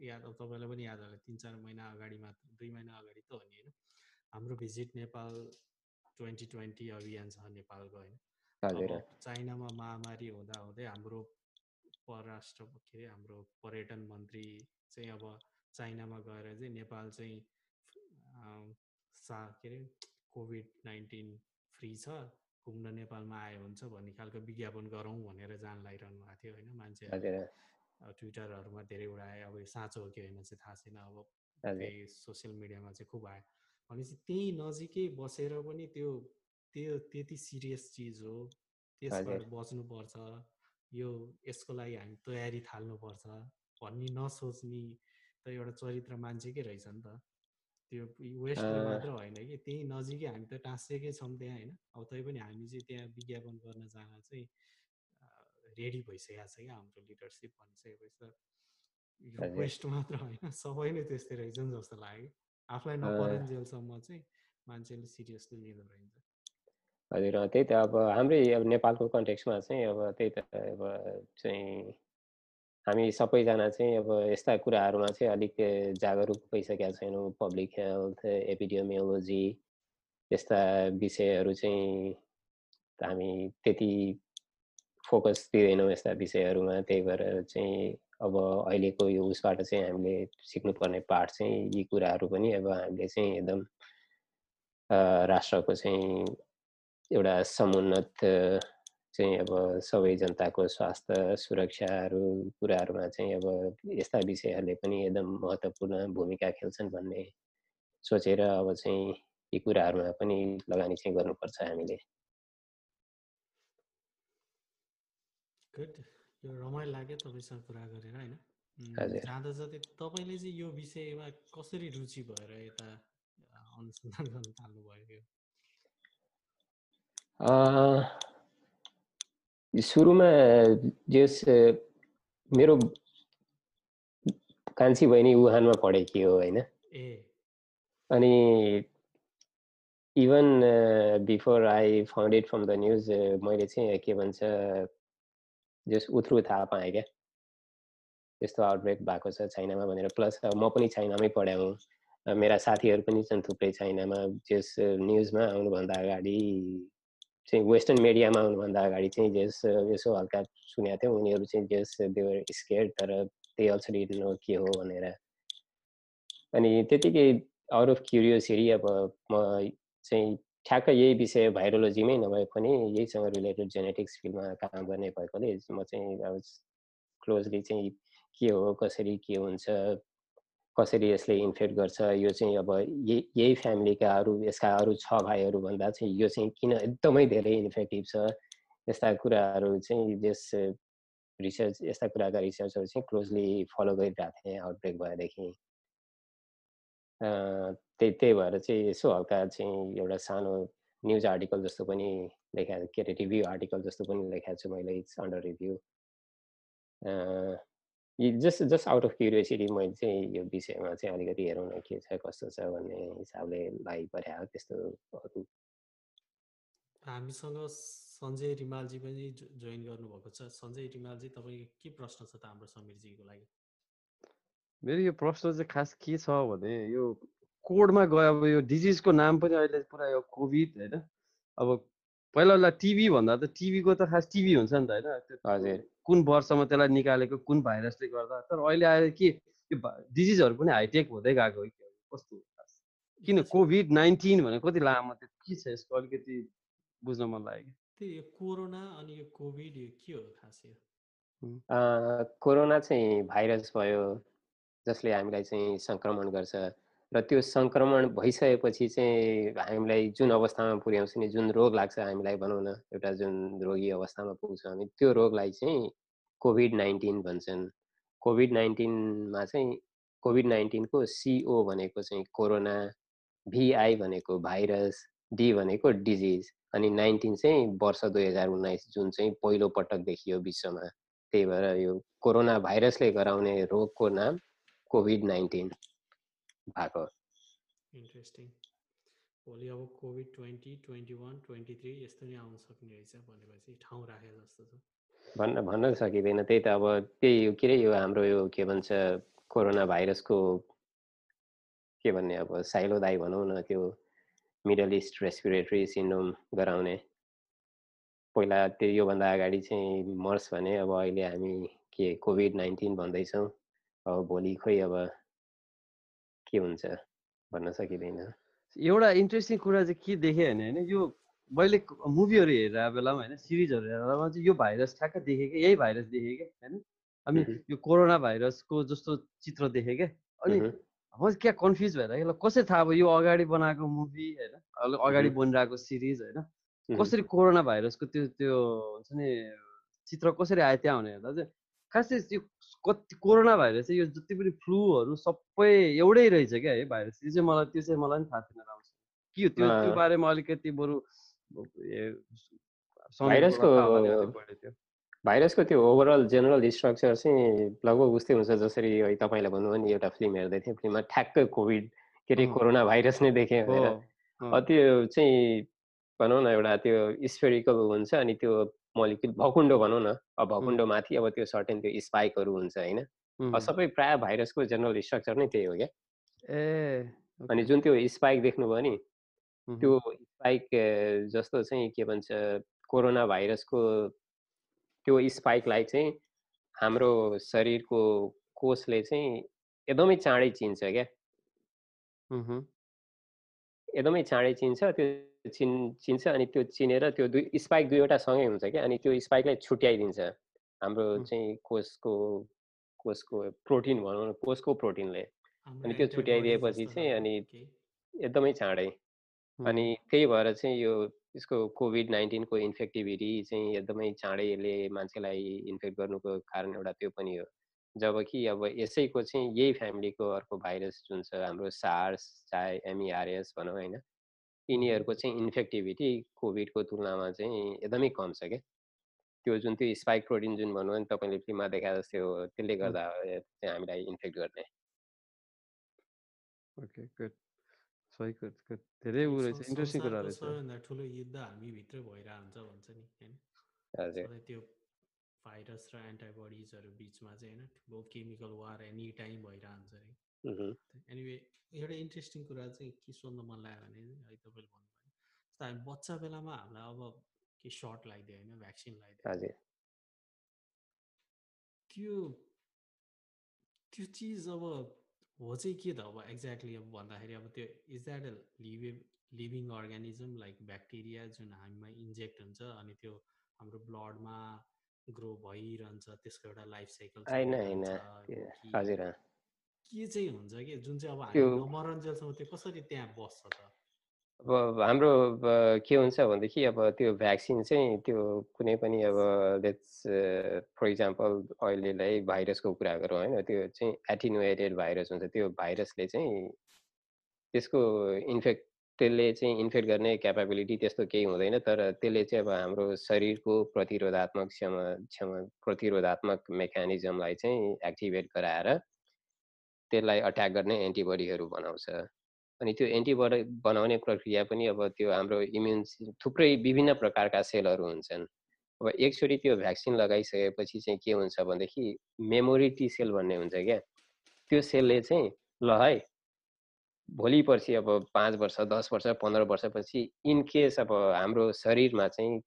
याद अब तपाईँलाई पनि याद होला तिन चार महिना अगाडि मात्र दुई महिना अगाडि त हो नि होइन। हाम्रो भिजिट नेपाल ट्वेन्टी ट्वेन्टी अभियान छ नेपालको होइन। चाइनामा महामारी हुँदा हुँदै हाम्रो परराष्ट्र के अरे हाम्रो पर्यटन मन्त्री चाहिँ अब चाइनामा गएर चाहिँ नेपाल चाहिँ सा के अरे कोभिड नाइन्टिन फ्री छ घुम्न नेपालमा आयो हुन्छ भन्ने खालको विज्ञापन गरौँ भनेर जान लगाइरहनु भएको थियो होइन मान्छेहरू। ट्विटरहरूमा धेरै उडाए अब साँचो हो कि होइन चाहिँ थाहा छैन। अब त्यही सोसियल मिडियामा चाहिँ खुब आयो। भनेपछि त्यही नजिकै बसेर पनि त्यो त्यो त्यति सिरियस चिज हो। त्यसबाट बच्नुपर्छ। यो यसको लागि हामी तयारी थाल्नुपर्छ भन्ने नसोच्ने त एउटा चरित्र मान्छेकै रहेछ नि त। त्यो वेस्टले मात्र होइन कि त्यही नजिकै हामी त टाँसेकै छौँ त्यहाँ होइन। अब तै पनि हामी चाहिँ त्यहाँ विज्ञापन गर्न जान चाहिँ रेडी भइसकेको छ क्या हाम्रो लिडरसिप भनिसकेपछि त। यो वेस्ट मात्र होइन सबै नै त्यस्तै रहेछ नि जस्तो लाग्यो। आफूलाई नपरुन्जेलसम्म चाहिँ मान्छेले सिरियसली लिँदो रहेछ। हजुर त्यही त अब हाम्रै अब नेपालको कन्टेक्समा चाहिँ अब त्यही त अब चाहिँ हामी सबैजना चाहिँ अब यस्ता कुराहरूमा चाहिँ अलिक जागरुक भइसकेका छैनौँ। पब्लिक हेल्थ एपिडियोमियोलोजी यस्ता विषयहरू चाहिँ हामी त्यति फोकस दिँदैनौँ यस्ता विषयहरूमा। त्यही भएर चाहिँ अब अहिलेको यो उसबाट चाहिँ हामीले सिक्नुपर्ने पाठ चाहिँ यी कुराहरू पनि अब हामीले चाहिँ एकदम राष्ट्रको चाहिँ एउटा समुन्नत चाहिँ अब सबै जनताको स्वास्थ्य सुरक्षाहरू कुराहरूमा चाहिँ अब यस्ता विषयहरूले पनि एकदम महत्त्वपूर्ण भूमिका खेल्छन् भन्ने सोचेर अब चाहिँ यी कुराहरूमा पनि लगानी चाहिँ गर्नुपर्छ हामीले। यो रमाइलो लाग्यो तपाईँसँग कुरा गरेर होइन? जाँदा जाँदै तपाईँले चाहिँ यो विषयमा कसरी रुचि भएर यता अनुसन्धान गर्न थाल्नुभयो? सुरुमा जस मेरो कान्छी बहिनी वुहानमा पढेकी हो होइन अनि even before I found it from the news मैले चाहिँ के भन्छ जस उत्रु थाहा पाएँ क्या यस्तो आउटब्रेक भएको छ चाइनामा भनेर प्लस म पनि चाइनामै पढाउँ मेरा साथीहरू पनि छन् थुप्रै चाइनामा जस न्युजमा आउनुभन्दा अगाडि चाहिँ वेस्टर्न मिडियामा आउनुभन्दा अगाडि चाहिँ जस यसो हल्का सुनेको थियौँ उनीहरू चाहिँ जस देवर स्केयर तर त्यही अल्सो नो के हो भनेर। अनि त्यतिकै आउट अफ क्युरियोसिटी अब म चाहिँ ठ्याक्क यही विषय भाइरोलोजीमै नभए पनि यहीसँग रिलेटेड जेनेटिक्स फिल्डमा काम गर्ने भएकोले म चाहिँ अब क्लोजली चाहिँ के हो कसरी के हुन्छ कसरी यसले इन्फेक्ट गर्छ? यो चाहिँ अब यही यही फ्यामिलीका अरू यसका अरू छ भाइहरू भन्दा चाहिँ यो चाहिँ किन एकदमै धेरै इन्फेक्टिभ छ? यस्ता कुराहरू चाहिँ यस रिसर्च यस्ता कुराका रिसर्चहरू चाहिँ क्लोजली फलो गरिरहेको थिएँ आउटब्रेक भएदेखि। त्यही त्यही भएर चाहिँ यसो हल्का चाहिँ एउटा सानो न्युज आर्टिकल जस्तो पनि लेखा के अरे रिभ्यू आर्टिकल जस्तो पनि लेखाएको छु मैले it's under review. Just just out of curiosity मैले चाहिँ यो विषयमा चाहिँ अलिकति हेरौँ न के छ कस्तो छ भन्ने हिसाबले लागि पऱ्यो त्यस्तो अरू। हामीसँग सञ्जय रिमालजी पनि जोइन गर्नुभएको छ। सञ्जय रिमालजी तपाईँ के प्रश्न छ त हाम्रो समीरजीको लागि? मेरो यो प्रश्न चाहिँ खास के छ भने यो कोडमा गयो अब यो डिजिजको नाम पनि अहिले पुरा यो कोभिड होइन। अब पहिला बेला टिभी भन्दा त टिभीको त खास टिभी हुन्छ नि त होइन। हजुर। कुन वर्षमा त्यसलाई निकालेको कुन भाइरसले गर्दा। तर अहिले आएर के यो डिजिजहरू पनि हाइटेक हुँदै गएको हो कस्तो किन कोभिड नाइन्टिन भने कति लामो त्यो के छ यसको अलिकति बुझ्न मन लाग्यो। त्यही यो कोरोना अनि यो कोभिड यो के हो खास यो? कोरोना चाहिँ भाइरस भयो जसले हामीलाई चाहिँ सङ्क्रमण गर्छ। र त्यो सङ्क्रमण भइसकेपछि चाहिँ हामीलाई जुन अवस्थामा पुर्याउँछ नि जुन रोग लाग्छ हामीलाई भनौँ न एउटा जुन रोगी अवस्थामा पुग्छौँ हामी त्यो रोगलाई चाहिँ कोभिड नाइन्टिन भन्छन्। कोभिड नाइन्टिनमा चाहिँ कोभिड नाइन्टिनको सिओ भनेको चाहिँ कोरोना भिआई भनेको भाइरस डी भनेको डिजिज अनि नाइन्टिन चाहिँ वर्ष दुई हजार उन्नाइस जुन चाहिँ पहिलो पटक देखियो विश्वमा। त्यही भएर यो कोरोना भाइरसले गराउने रोगको नाम कोभिड नाइन्टिन भएको इन्ट्रेस्टिङ। भोलि अब covid twenty twenty one twenty three यस्तो नै आउन सक्ने रहेछ भनेपछि ठाउँ राखे जस्तो छ। भन्न भन्न सकिँदैन त्यही त अब त्यही के अरे यो हाम्रो यो के भन्छ कोरोना भाइरसको के भन्ने अब साइलोदाई भनौँ न त्यो मिडल इस्ट रेस्पिरेटरी सिन्ड्रोम गराउने। पहिला त्यो योभन्दा अगाडि चाहिँ मर्स भने अब अहिले हामी के कोभिड नाइन्टिन भन्दैछौँ। अब भोलि खोइ अब के हुन्छ भन्न सकिँदैन। एउटा इन्ट्रेस्टिङ कुरा चाहिँ के देखेँ भने होइन यो मैले मुभीहरू हेरेर बेलामा होइन सिरिजहरू हेरेर चाहिँ यो भाइरस ठ्याक्क देखेँ क्या यही भाइरस देखेँ क्या होइन? अनि यो कोरोना भाइरसको जस्तो चित्र देखेँ क्या अनि म क्या कन्फ्युज भएर कसरी थाहा अब यो अगाडि बनाएको मुभी होइन? अगाडि बनिरहेको सिरिज होइन? कसरी कोरोना भाइरसको त्यो त्यो हुन्छ नि चित्र कसरी आयो त्यहाँ? हुने हेर्दा चाहिँ खासै त्यो कति कोरोना भाइरस चाहिँ यो जति पनि फ्लूहरू सबै एउटै रहेछ क्या है भाइरस त्यो चाहिँ मलाई त्यो चाहिँ मलाई पनि थाहा थिएन राम्रोसँग। के हो त्यो त्यो बारेमा अलिकति बरु भाइरसको भाइरसको त्यो ओभरअल जेनरल स्ट्रक्चर चाहिँ लगभग उस्तै हुन्छ जसरी तपाईँलाई भन्नुभयो नि एउटा फिल्म हेर्दै थिएँ फिल्ममा ठ्याक्कै कोभिड के अरे कोरोना भाइरस नै देखेँ भनेर त्यो चाहिँ भनौँ न एउटा त्यो स्पेरिकल हुन्छ अनि त्यो मलिक्युल भकुन्डो भनौँ न अब भकुन्डो माथि अब त्यो सर्टेन त्यो स्पाइकहरू हुन्छ होइन। सबै प्रायः भाइरसको जेनरल स्ट्रक्चर नै त्यही हो क्या। ए अनि जुन त्यो स्पाइक देख्नुभयो नि त्यो स्पाइक जस्तो चाहिँ के भन्छ कोरोना भाइरसको त्यो स्पाइकलाई चाहिँ हाम्रो शरीरको कोषले चाहिँ एकदमै चाँडै चिन्छ क्या। एकदमै चाँडै चिन्छ त्यो चिन् चिन्छ अनि त्यो चिनेर त्यो दुई स्पाइक दुईवटा सँगै हुन्छ क्या अनि त्यो स्पाइकलाई छुट्याइदिन्छ। हाम्रो चाहिँ कोषको कोषको प्रोटिन भनौँ न कोषको प्रोटिनले। अनि त्यो छुट्याइदिएपछि चाहिँ अनि एकदमै चाँडै। अनि त्यही भएर चाहिँ यो यसको कोभिड नाइन्टिनको इन्फेक्टिभिटी चाहिँ एकदमै चाँडै यसले मान्छेलाई इन्फेक्ट गर्नुको कारण एउटा त्यो पनि हो। जबकि अब यसैको चाहिँ यही फ्यामिलीको अर्को भाइरस जुन छ हाम्रो सार्स चाहे एमइआरएस भनौँ होइन यिनीहरूको चाहिँ इन्फेक्टिभिटी कोभिडको तुलनामा चाहिँ एकदमै कम छ क्या। त्यो जुन त्यो स्पाइक प्रोटिन जुन भनौँ भने तपाईँले फिल्ममा देखा जस्तै हो त्यसले गर्दा चाहिँ हामीलाई इन्फेक्ट गर्ने। ओके गुड सही गुड धेरै ऊ रहेछ इन्ट्रेस्टिङ कुरा रहेछ सबैभन्दा ठुलो युद्ध हामी भित्र भइरहेको हुन्छ भन्छ नि होइन त्यो भाइरस र एन्टिबडिजहरू बिचमा चाहिँ होइन ठुलो केमिकल वार एनी टाइम भइरहन्छ अरे एनिवे एउटा इन्ट्रेस्टिङ कुरा चाहिँ के सोध्न मन लाग्यो भने है तपाईँले भन्नुभयो जस्तो हामी बच्चा बेलामा हामीलाई अब के सर्ट लगाइदियो होइन भ्याक्सिन लगाइदियो त्यो त्यो चिज अब हो चाहिँ के त अब एक्ज्याक्टली अब भन्दाखेरि अब त्यो is that a live living organism like bacteria जुन हामीमा इन्जेक्ट हुन्छ अनि त्यो हाम्रो ब्लडमा ग्रो भइरहन्छ त्यसको एउटा लाइफ साइकल हजुर। के चाहिँ हुन्छ कि? जुन चाहिँ अब हामी नमरन्जेलसम्म त्यो कसरी त्यहाँ बस्छ त? अब हाम्रो के हुन्छ भनेदेखि अब त्यो भ्याक्सिन चाहिँ त्यो कुनै पनि अब लेट्स फर इक्जाम्पल अहिलेलाई भाइरसको कुरा गरौँ होइन त्यो चाहिँ एटिनुएटेड भाइरस हुन्छ त्यो भाइरसले चाहिँ त्यसको इन्फेक्ट त्यसले चाहिँ इन्फेक्ट गर्ने क्यापेबिलिटी त्यस्तो केही हुँदैन तर त्यसले चाहिँ अब हाम्रो शरीरको प्रतिरोधात्मक क्षम क्षम प्रतिरोधात्मक मेकानिजमलाई चाहिँ एक्टिभेट गराएर त्यसलाई अट्याक गर्ने एन्टिबडीहरू बनाउँछ। अनि त्यो एन्टिबडी बनाउने प्रक्रिया पनि अब त्यो हाम्रो इम्युन थुप्रै विभिन्न प्रकारका सेलहरू हुन्छन्। अब एकचोटि त्यो भ्याक्सिन लगाइसकेपछि चाहिँ के हुन्छ भनेदेखि मेमोरी टी सेल भन्ने हुन्छ क्या। त्यो सेलले चाहिँ ल है भोलि पर्सि अब पाँच वर्ष दस वर्ष पन्ध्र वर्षपछि इनकेस अब हाम्रो शरीरमा चाहिँ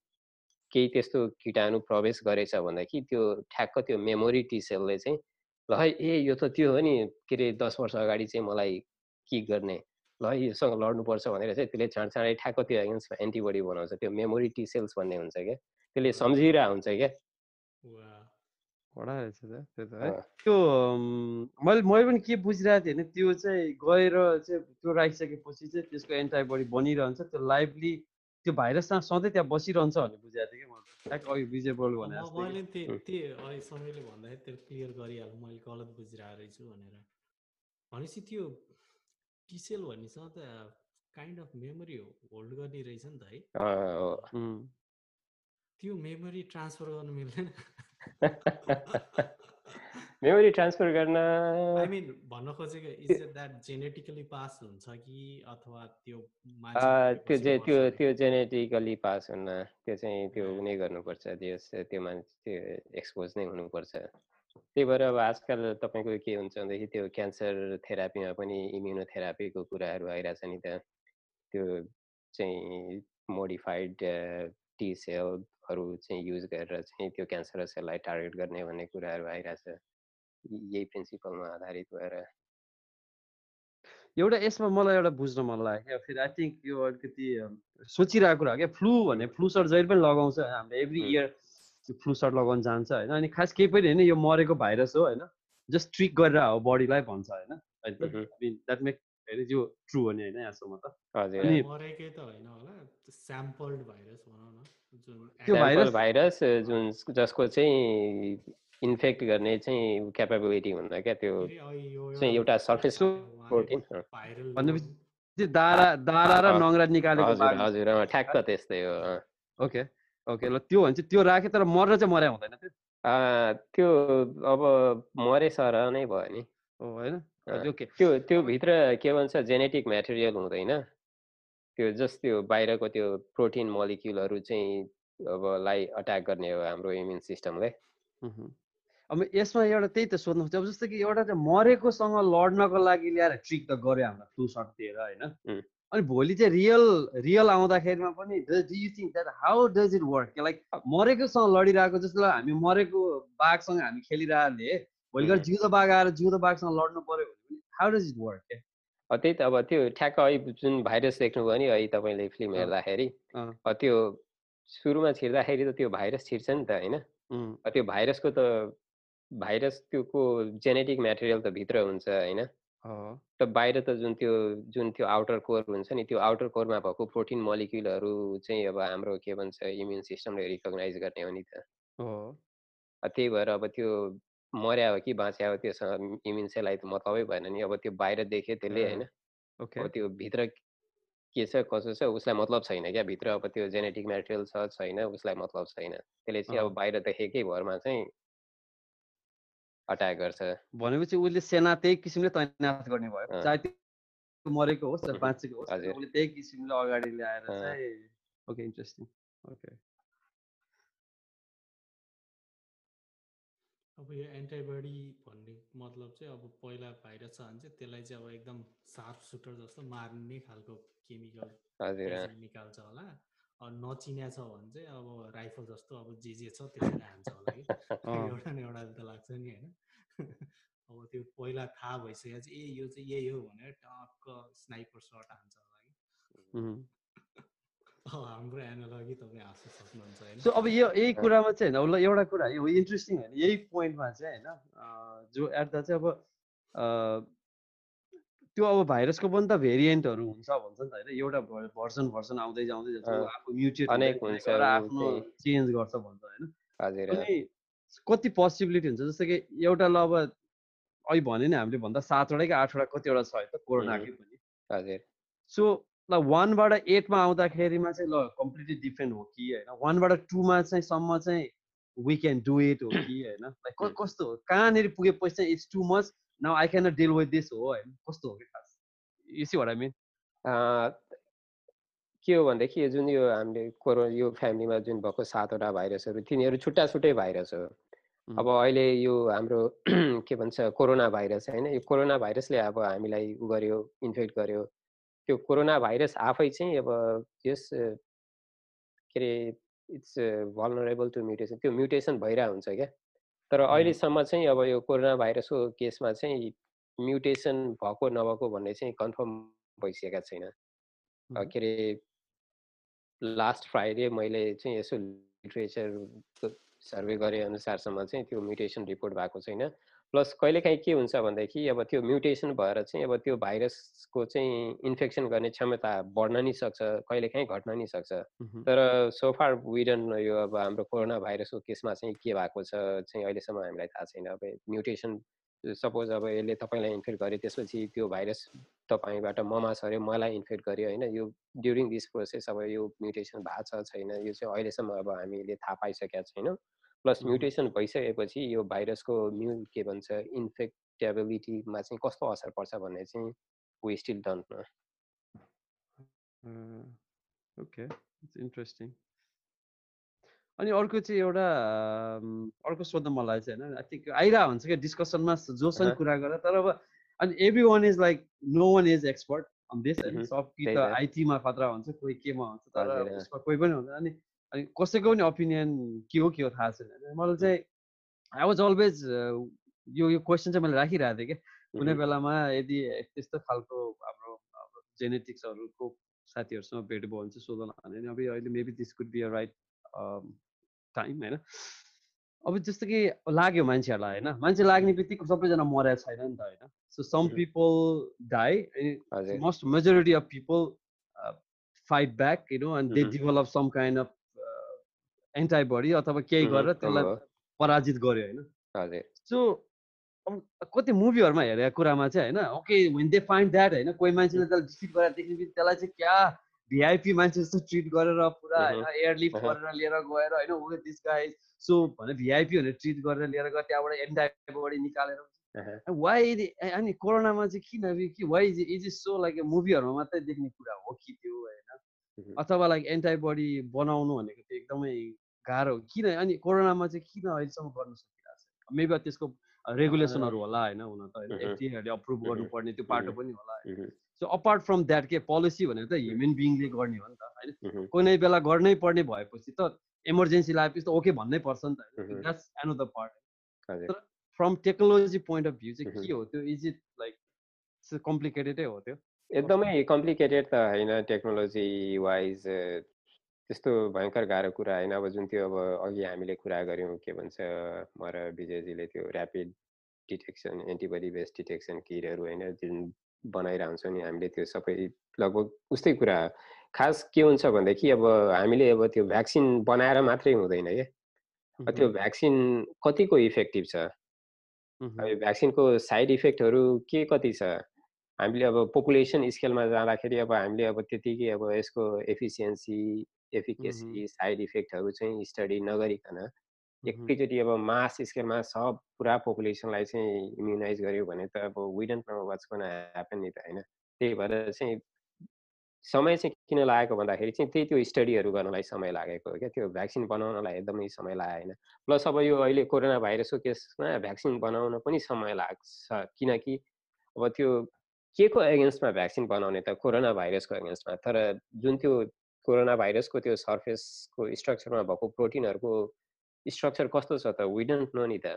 केही त्यस्तो किटाणु प्रवेश गरेछ भन्दाखेरि त्यो ठ्याक्क त्यो मेमोरी टी सेलले चाहिँ ल है ए यो त त्यो हो नि के अरे दस वर्ष अगाडि चाहिँ मलाई के गर्ने? ल योसँग लड्नुपर्छ भनेर चाहिँ त्यसले चाँडै ठ्याक्क त्यो एगेन्स्टमा एन्टिबडी बनाउँछ। त्यो मेमोरी टी सेल्स भन्ने हुन्छ क्या। त्यसले सम्झिरहेको हुन्छ क्या। त्यो मैले मैले पनि के बुझिरहेको थिएँ होइन त्यो चाहिँ गएर चाहिँ त्यो राखिसकेपछि चाहिँ त्यसको एन्टिबडी बनिरहन्छ। त्यो लाइभली त्यो भाइरससँग सधैँ त्यहाँ बसिरहन्छ भन्ने बुझाएको थिएँ कि मैले। ठ्याक्क अघि विजेबल भने मैले त्यही समयले भन्दाखेरि त्यो क्लियर गरिहाल्नु मैले गलत बुझिरहेको रहेछु भनेर। भनेपछि त्यो टिसेल भन्नेसँग त काइन्ड अफ मेमोरी होल्ड गर्ने रहेछ नि त है। त्यो मेमोरी ट्रान्सफर गर्नु मिल्दैन। मेमोरी ट्रान्सफर गर्न आई मिन भन्न खोजेको is it that genetically pass हुन्छ कि अथवा त्यो त्यो जे त्यो त्यो जेनेटिकली पास हुन्न त्यो चाहिँ त्यो नै गर्नुपर्छ त्यो त्यो मान्छे त्यो एक्सपोज नै हुनुपर्छ। त्यही भएर अब आजकल तपाईँको के हुन्छ भनेदेखि त्यो क्यान्सर थेरापीमा पनि इम्युनोथेरापीको कुराहरू आइरहेछ नि त। त्यो चाहिँ मोडिफाइड टी सेलहरू चाहिँ युज गरेर चाहिँ त्यो क्यान्सर सेललाई टार्गेट गर्ने भन्ने कुराहरू आइरहेछ। यही प्रिन्सिपलमा आधारित भएर। एउटा यसमा मलाई एउटा बुझ्न मन लाग्यो क्या फेरि आई थिङ्क यो अलिकति सोचिरहेको कुरा क्या फ्लु भन्ने फ्लु सर्ट जहिले पनि लगाउँछ। हामीले एभ्री इयर त्यो फ्लु सर्ट लगाउनु जान्छ होइन? अनि खास केही पनि होइन यो मरेको भाइरस हो होइन? जस्ट ट्रिक गरेर हो बडीलाई भन्छ होइन? द्याट मेक हेरे यो ट्रु हो नि होइन यहाँसम्म त? त्यो भाइरस भाइरस जुन जसको चाहिँ इन्फेक्ट गर्ने चाहिँ क्यापेबिलिटी हुँदा क्या त्यो चाहिँ एउटा सर्फेस प्रोटिन भनेपछि दारा दारा र नङ्ग्रा निकालेको हजुर हजुर ठ्याक्क त्यस्तै हो ओके। ओके ल त्यो भने चाहिँ त्यो राखेँ तर मरेर चाहिँ मर्या हुँदैन त्यो। त्यो अब मरे सर नै भयो नि। होइन? ओके। त्यो त्यो भित्र के भन्छ जेनेटिक मेटेरियल हुँदैन। त्यो जस्ट त्यो बाहिरको त्यो प्रोटिन मलिक्युलहरू चाहिँ अब लाई अट्याक गर्ने हो हाम्रो इम्युन सिस्टमले। अब यसमा एउटा त्यही त सोध्नु अब जस्तो कि एउटा चाहिँ मरेकोसँग लड्नको लागि ल्याएर ट्रिक त गऱ्यो हाम्रो फ्लु सर्ट दिएर होइन अनि भोलि चाहिँ रियल रियल आउँदाखेरिमा पनि do you think that how does it work like मरेकोसँग लडिरहेको जस्तो हामी मरेको बाघसँग हामी खेलिरहेले भोलि गएर जिउँदो बाघ आएर जिउँदो बाघसँग लड्नु पऱ्यो भने हाउ डज इट वर्क त्यही त अब त्यो ठ्याक्क अहिले जुन भाइरस देख्नुभयो नि अहिले तपाईँले फिल्म हेर्दाखेरि त्यो सुरुमा छिर्दाखेरि त त्यो भाइरस छिर्छ नि त होइन? त्यो भाइरसको त भाइरस त्योको जेनेटिक मेटेरियल त भित्र हुन्छ होइन? त बाहिर त जुन त्यो जुन त्यो आउटर कोर हुन्छ नि त्यो आउटर कोरमा भएको प्रोटिन मलिक्युलहरू चाहिँ अब हाम्रो के भन्छ इम्युन सिस्टमले रिकगनाइज गर्ने हो नि त। त्यही भएर अब त्यो मर्या हो कि बाँच्या हो त्योसँग इम्युन सेललाई त मतलबै भएन नि। अब त्यो बाहिर देख्यो त्यसले होइन। अब त्यो भित्र के छ कसो छ उसलाई मतलब छैन क्या भित्र। अब त्यो जेनेटिक मेटेरियल छ छैन उसलाई मतलब छैन। त्यसले चाहिँ अब बाहिर देखेकै भरमा चाहिँ अट्याक गर्छ। भनेपछि उसले सेना त्यही किसिमले तैनात गर्ने भयो। चाहे त्यो मरेको होस् चाहे बाँचेको होस् उसले त्यही किसिमले अगाडि ल्याएर चाहिँ ओके इन्ट्रेस्टिङ। ओके। अब यो एन्टिबडी भन्ने मतलब चाहिँ अब पहिला भाइरस छ भने चाहिँ त्यसलाई चाहिँ अब एकदम सार्प सुटर जस्तो मार्ने खालको केमिकल निकाल्छ होला। नचिन्या छ भने चाहिँ अब राइफल जस्तो अब जे जे छ त्यसरी हान्छ होला कि। एउटा न एउटा त लाग्छ नि होइन। अब त्यो पहिला थाहा भइसक्यो चाहिँ ए यो चाहिँ यही हो भनेर टक्क स्नाइपर सर्ट हान्छ होला कि। सो अब यो यही कुरामा चाहिँ होइन ल एउटा कुरा यो इन्ट्रेस्टिङ होइन यही पोइन्टमा चाहिँ होइन जो एट चाहिँ अब त्यो अब भाइरसको पनि त भेरिएन्टहरू हुन्छ भन्छ नि त होइन। एउटा भर्सन भर्सन आउँदै जाँदै जान्छ आफू म्युटेट आफ्नो चेन्ज गर्छ भन्छ होइन। अनि कति पोसिबिलिटी हुन्छ जस्तो कि एउटा ल अब अहिले भने नि हामीले भन्दा सातवटा कि आठवटा कतिवटा छ त कोरोनाकै पनि। सो ल वानबाट एटमा आउँदाखेरिमा चाहिँ ल कम्प्लिटली डिफ्रेन्ट हो कि होइन। वानबाट टूमा चाहिँ सम्म चाहिँ वी क्यान डु इट हो कि होइन। लाइक कस्तो हो? कहाँनिर पुगेपछि चाहिँ it's too much now I can deal with this हो होइन कस्तो हो कि खास यसी भएर मिन के हो भनेदेखि जुन यो हामीले कोरो यो फ्यामिलीमा जुन भएको सातवटा भाइरसहरू तिनीहरू छुट्टा छुट्टै भाइरस हो। अब अहिले यो हाम्रो के भन्छ कोरोना भाइरस होइन यो कोरोना भाइरसले अब हामीलाई उ गर्यो इन्फेक्ट गर्यो। त्यो कोरोना भाइरस आफै चाहिँ अब यस के अरे इट्स भलनरेबल टु म्युटेसन त्यो म्युटेसन भइरहेको हुन्छ क्या। तर अहिलेसम्म चाहिँ अब यो कोरोना भाइरसको केसमा चाहिँ म्युटेसन भएको नभएको भन्ने चाहिँ कन्फर्म भइसकेका छैन। के अरे लास्ट फ्राइडे मैले चाहिँ यसो लिट्रेचर सर्वे गरे अनुसारसम्म चाहिँ त्यो म्युटेसन रिपोर्ट भएको छैन। प्लस कहिलेकाहीँ के हुन्छ भन्दाखेरि अब त्यो म्युटेसन भएर चाहिँ अब त्यो भाइरसको चाहिँ इन्फेक्सन गर्ने क्षमता बढ्न नि सक्छ कहिलेकाहीँ घट्न नि सक्छ। तर सोफार विडन यो अब हाम्रो कोरोना भाइरसको केसमा चाहिँ के भएको छ चाहिँ अहिलेसम्म हामीलाई थाहा छैन। अब म्युटेसन सपोज अब यसले तपाईँलाई इन्फेक्ट गर्यो त्यसपछि त्यो भाइरस तपाईँबाट ममा छऱ्यो मलाई इन्फेक्ट गर्यो होइन? यो ड्युरिङ दिस प्रोसेस अब यो म्युटेसन भएको छ छैन यो चाहिँ अहिलेसम्म अब हामीले थाहा पाइसकेका छैनौँ। प्लस म्युटेसन भइसकेपछि यो भाइरसको म्यु के भन्छ इन्फेक्टेबिलिटीमा चाहिँ कस्तो असर पर्छ भन्ने चाहिँ we still don't know okay interesting. अनि अर्को चाहिँ एउटा अर्को सोध्नु मलाई चाहिँ होइन आई थिङ्क आइरहेको हुन्छ क्या डिस्कसनमा जोसँग कुरा गरेर तर अब अनि everyone is like no one is expert on this होइन सब कि त आइटीमा खतरा हुन्छ कोही केमा हुन्छ तर उसमा कोही पनि हुन्छ अनि अनि कसैको पनि ओपिनियन के हो के हो थाहा छैन। मलाई चाहिँ आई वाज अलवेज यो यो क्वेसन चाहिँ मैले राखिरहेको थिएँ कि कुनै बेलामा यदि त्यस्तो खालको हाम्रो जेनेटिक्सहरूको साथीहरूसँग भेट भयो भने चाहिँ सोधन भने अब अहिले maybe this could be a right time होइन। अब जस्तो कि लाग्यो मान्छेहरूलाई होइन। मान्छे लाग्ने बित्तिकै सबैजना मरेको छैन नि त होइन। So some people die most majority of people fight back you know and they develop some kind of antibody अथवा केही गरेर त्यसलाई पराजित गर्यो होइन? सो अब कति मुभीहरूमा हेरेको कुरामा चाहिँ होइन okay when they find that होइन कोही मान्छेले त्यसलाई डिफिट गरेर देख्ने त्यसलाई चाहिँ क्या भिआइपी मान्छे जस्तो ट्रिट गरेर पुरा होइन एयरलिफ्ट गरेर लिएर गएर होइन ओ दिस गाई सो भने भिआइपी भनेर ट्रिट गरेर लिएर गएर त्यहाँबाट एन्टाइबडी निकालेर वाइ अनि कोरोनामा चाहिँ किन कि why is is is so like मुभीहरूमा मात्रै देख्ने कुरा हो कि त्यो होइन? अथवा लाइक एन्टाइबडी बनाउनु भनेको चाहिँ एकदमै गाह्रो किन अनि कोरोनामा चाहिँ किन अहिलेसम्म गर्न सकिरहेको छ मेबी त्यसको रेगुलेसनहरू होला होइन हुन त होइन। एफटिएहरूले अप्रुभ गर्नुपर्ने त्यो पाटो पनि होला सो अपार्ट फ्रम द्याट के पोलिसी भनेको त ह्युमन बिङले गर्ने हो नि त होइन? कुनै बेला गर्नै पर्ने भएपछि त इमर्जेन्सी लागेपछि त ओके भन्नै पर्छ नि त द्याट्स द पार्ट तर from technology point of view चाहिँ के हो? त्यो इज इट लाइक कम्प्लिकेटेडै हो त्यो? एकदमै कम्प्लिकेटेड त होइन टेक्नोलोजी वाइज त्यस्तो भयङ्कर गाह्रो कुरा होइन। अब जुन त्यो अब अघि हामीले कुरा गऱ्यौँ के भन्छ म र विजयजीले त्यो rapid detection antibody based detection किटहरू होइन जुन बनाइरहन्छौँ नि हामीले त्यो सबै लगभग उस्तै कुरा खास के हुन्छ भनेदेखि अब हामीले अब त्यो भ्याक्सिन बनाएर मात्रै हुँदैन क्या त्यो भ्याक्सिन कतिको इफेक्टिभ छ? अब भ्याक्सिनको साइड इफेक्टहरू के कति छ? हामीले अब पपुलेसन स्केलमा जाँदाखेरि अब हामीले अब त्यतिकै अब यसको एफिसियन्सी एफिकेसी साइड इफेक्टहरू चाहिँ स्टडी नगरिकन एकैचोटि अब मास स्केलमा सब पुरा पपुलेसनलाई चाहिँ इम्युनाइज गर्यो भने त अब विडन्ट न वाट्स ह्यापन नि त होइन? त्यही भएर चाहिँ समय चाहिँ किन लागेको भन्दाखेरि चाहिँ त्यही त्यो स्टडीहरू गर्नलाई समय लागेको हो क्या। त्यो भ्याक्सिन बनाउनलाई एकदमै समय लागेको होइन प्लस अब यो अहिले कोरोना भाइरसको केसमा भ्याक्सिन बनाउन पनि समय लाग्छ। किनकि अब त्यो के को एगेन्स्टमा भ्याक्सिन बनाउने त कोरोना भाइरसको एगेन्स्टमा? तर जुन त्यो कोरोना भाइरसको त्यो सर्फेसको स्ट्रक्चरमा भएको प्रोटिनहरूको स्ट्रक्चर कस्तो छ त? वी डोन्ट नो नि त।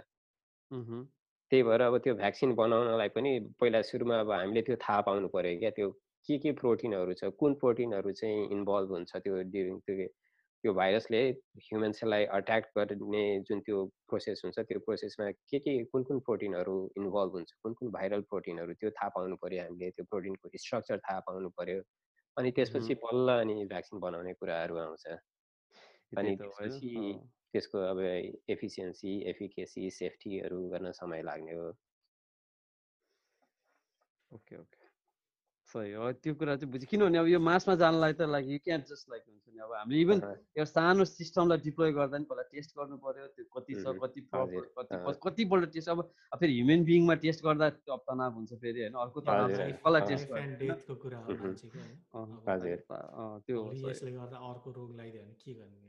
त्यही भएर अब त्यो भ्याक्सिन बनाउनलाई पनि पहिला सुरुमा अब हामीले त्यो थाहा पाउनु पऱ्यो क्या त्यो के के प्रोटिनहरू छ कुन प्रोटिनहरू चाहिँ इन्भल्भ हुन्छ त्यो ड्युरिङ त्यो त्यो भाइरसले ह्युमन सेललाई अट्याक गर्ने जुन त्यो प्रोसेस हुन्छ त्यो प्रोसेसमा के के कुन कुन प्रोटिनहरू इन्भल्भ हुन्छ कुन कुन भाइरल प्रोटिनहरू त्यो थाहा पाउनु पऱ्यो हामीले त्यो प्रोटिनको स्ट्रक्चर थाहा पाउनु पऱ्यो। अनि त्यसपछि बल्ल अनि भ्याक्सिन बनाउने कुराहरू आउँछ। अनि त्यसपछि त्यसको अब एफिसियन्सी एफिकेसी सेफ्टीहरू गर्न समय लाग्ने हो। Okay okay. सही हो त्यो कुरा चाहिँ बुझेँ किनभने अब यो मासमा जानलाई त like you can just like हुन्छ नि अब हामीले इभन एउटा सानो सिस्टमलाई डिप्लोय गर्दा नि पहिला टेस्ट गर्नु पर्यो त्यो कति छ कति कति कतिपल्ट टेस्ट अब फेरि ह्युमन बिङमा टेस्ट गर्दा त्यो तनाव हुन्छ फेरि होइन अर्को तनाव कसलाई टेस्ट त्यो यसले गर्दा अर्को रोग लगाइदियो भने के गर्ने?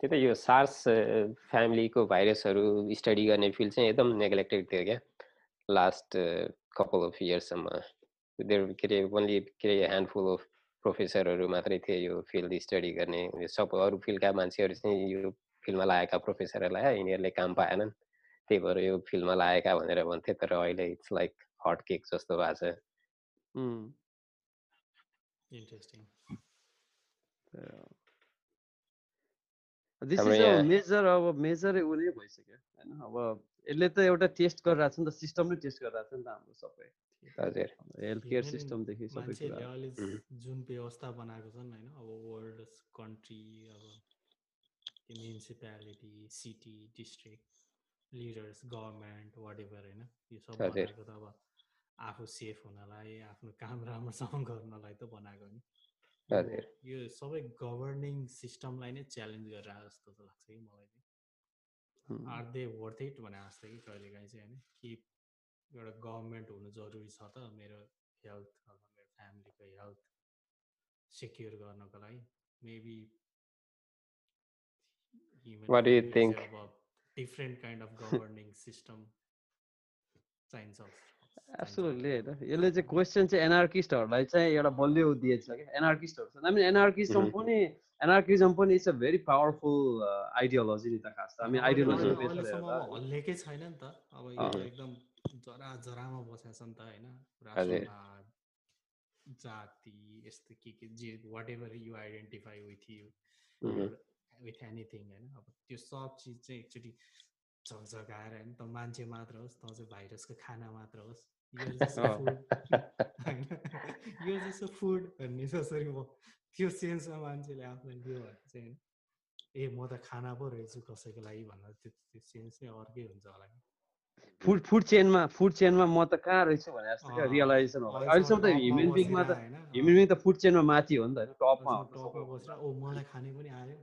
त्यही त यो सार्स फ्यामिलीको भाइरसहरू स्टडी गर्ने फिल्ड चाहिँ एकदम नेग्लेक्टेड थियो क्या। लास्ट कपाल अफ इयर्ससम्म देयर के अरे ओन्ली के अरे ह्यान्डफुल अफ प्रोफेसरहरू मात्रै थियो यो फिल्ड स्टडी गर्ने। सब अरू फिल्डका मान्छेहरू चाहिँ यो फिल्डमा लागेका प्रोफेसरहरूलाई यिनीहरूले काम पाएनन्। त्यही भएर यो फिल्डमा लागेका भनेर भन्थे तर अहिले इट्स लाइक हट केक जस्तो भएको छ। Interesting this is a major अब मेजरै ऊ नै भइसक्यो होइन अब यसले त एउटा टेस्ट गरिरहेको छ नि त सिस्टम नै टेस्ट गरिरहेको छ नि त हाम्रो सबै। हजुर। हेल्थ केयर सिस्टमदेखि सबै कुरा। जुन व्यवस्था बनाएको छन् होइन अब वर्ल्ड कन्ट्री अब municipality city district leaders government whatever होइन यो सब बनाएको त अब आफू सेफ हुनलाई आफ्नो काम राम्रोसँग गर्नलाई त बनाएको नि। यो सबै गभर्निङ सिस्टमलाई नै च्यालेन्ज गरेर जस्तो त लाग्छ कि मलाई चाहिँ। आर दे वर्थ इट भने जस्तो कि कहिलेकाहीँ चाहिँ होइन कि एउटा गभर्मेन्ट हुनु जरुरी छ त मेरो हेल्थ अथवा मेरो फ्यामिलीको हेल्थ सेक्योर गर्नको लागि? Maybe different kind of governing system चाहिन्छ एब्सोल्युटली होइन यसले चाहिँ क्वेसन चाहिँ एनआर्किस्टहरूलाई चाहिँ एउटा बलियो दिएछ क्या। एनआर्किस्टहरू आई मिन एनआर्किजम पनि एनआर्किजम पनि it's a very powerful ideology नि त खास त। हामी आइडियोलोजी हल्लेकै छैन नि त। अब एकदम जरा जरामा बसेको छ नि त होइन। जाति यस्तो के के जे whatever you identify with you with anything होइन। अब त्यो सब चिज चाहिँ एकचोटि झकझकाएर होइन त मान्छे मात्र होस् त चाहिँ भाइरसको खाना मात्र होस्। यो जस्तो फुड भन्ने जसरी म त्यो सेन्समा मान्छेले आफूलाई लियो भने चाहिँ ए म त खाना पो रहेछु कसैको लागि भनेर त्यो त्यो सेन्स नै अर्कै हुन्छ होला फुड फुड चेनमा फुड चेनमा म त कहाँ रहेछु भने जस्तो क्या रियलाइजेसन होला अहिलेसम्म त ह्युमन बिङमा त ह्युमन बिङ त फुड चेनमा माथि हो नि त होइन टपमा बसेर ओ मलाई खाने पनि आयो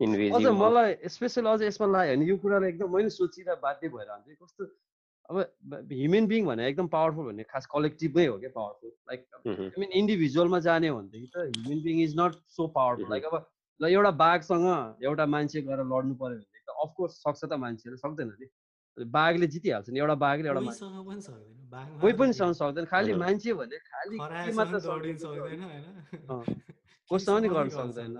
अझ मलाई स्पेसल अझ यसमा लाग्यो भने यो कुरालाई एकदम मैले सोचिरहेको बाध्य भएर हुन्छ कस्तो अब ह्युमन बिङ भने एकदम पावरफुल भन्ने खास कलेक्टिभमै हो क्या पावरफुल लाइक आई मिन इन्डिभिजुअलमा जाने हो भनेदेखि त human being is not so powerful like अब ल एउटा बाघसँग एउटा मान्छे गएर लड्नु पऱ्यो भनेदेखि त अफकोर्स सक्छ त मान्छेले सक्दैन नि। बाघले जितिहाल्छ नि एउटा बाघले एउटा कोही पनि सँग सक्दैन। खालि मान्छे भने खालि मात्र कोसँग नि गर्न सक्दैन।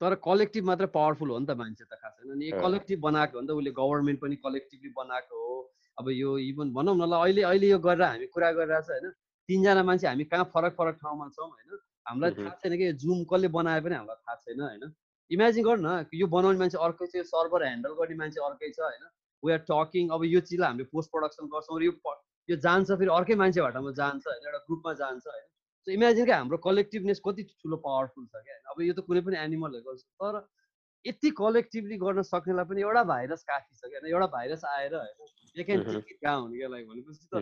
तर कलेक्टिभ मात्र पावरफुल हो नि त मान्छे त खास। होइन अनि कलेक्टिभ बनाएको हो नि त उसले गभर्मेन्ट पनि कलेक्टिभली बनाएको हो। अब यो इभन भनौँ न ल अहिले अहिले यो गरेर हामी कुरा गरिरहेको छ होइन? तिनजना मान्छे हामी कहाँ फरक फरक ठाउँमा छौँ होइन? हामीलाई। थाहा छैन कि जुम कसले बनाए पनि हामीलाई थाहा छैन होइन? इमेजिन गर्नु न यो बनाउने मान्छे अर्कै छ यो सर्भर ह्यान्डल गर्ने मान्छे अर्कै छ होइन? वी आर टकिङ अब यो चिजलाई हामीले पोस्ट प्रडक्सन गर्छौँ र यो यो जान्छ फेरि अर्कै मान्छेबाटमा जान्छ होइन? एउटा ग्रुपमा जान्छ होइन? सो इमेजिन कि हाम्रो कलेक्टिभनेस कति ठुलो पावरफुल छ क्या अब यो त कुनै पनि एनिमलहरू गर्छ। तर यति कलेक्टिभली गर्न सक्नेलाई पनि एउटा भाइरस काफी छ क्या एउटा भाइरस आएर होइन? You can hmm. Take it down क्या लाइक भनेपछि त।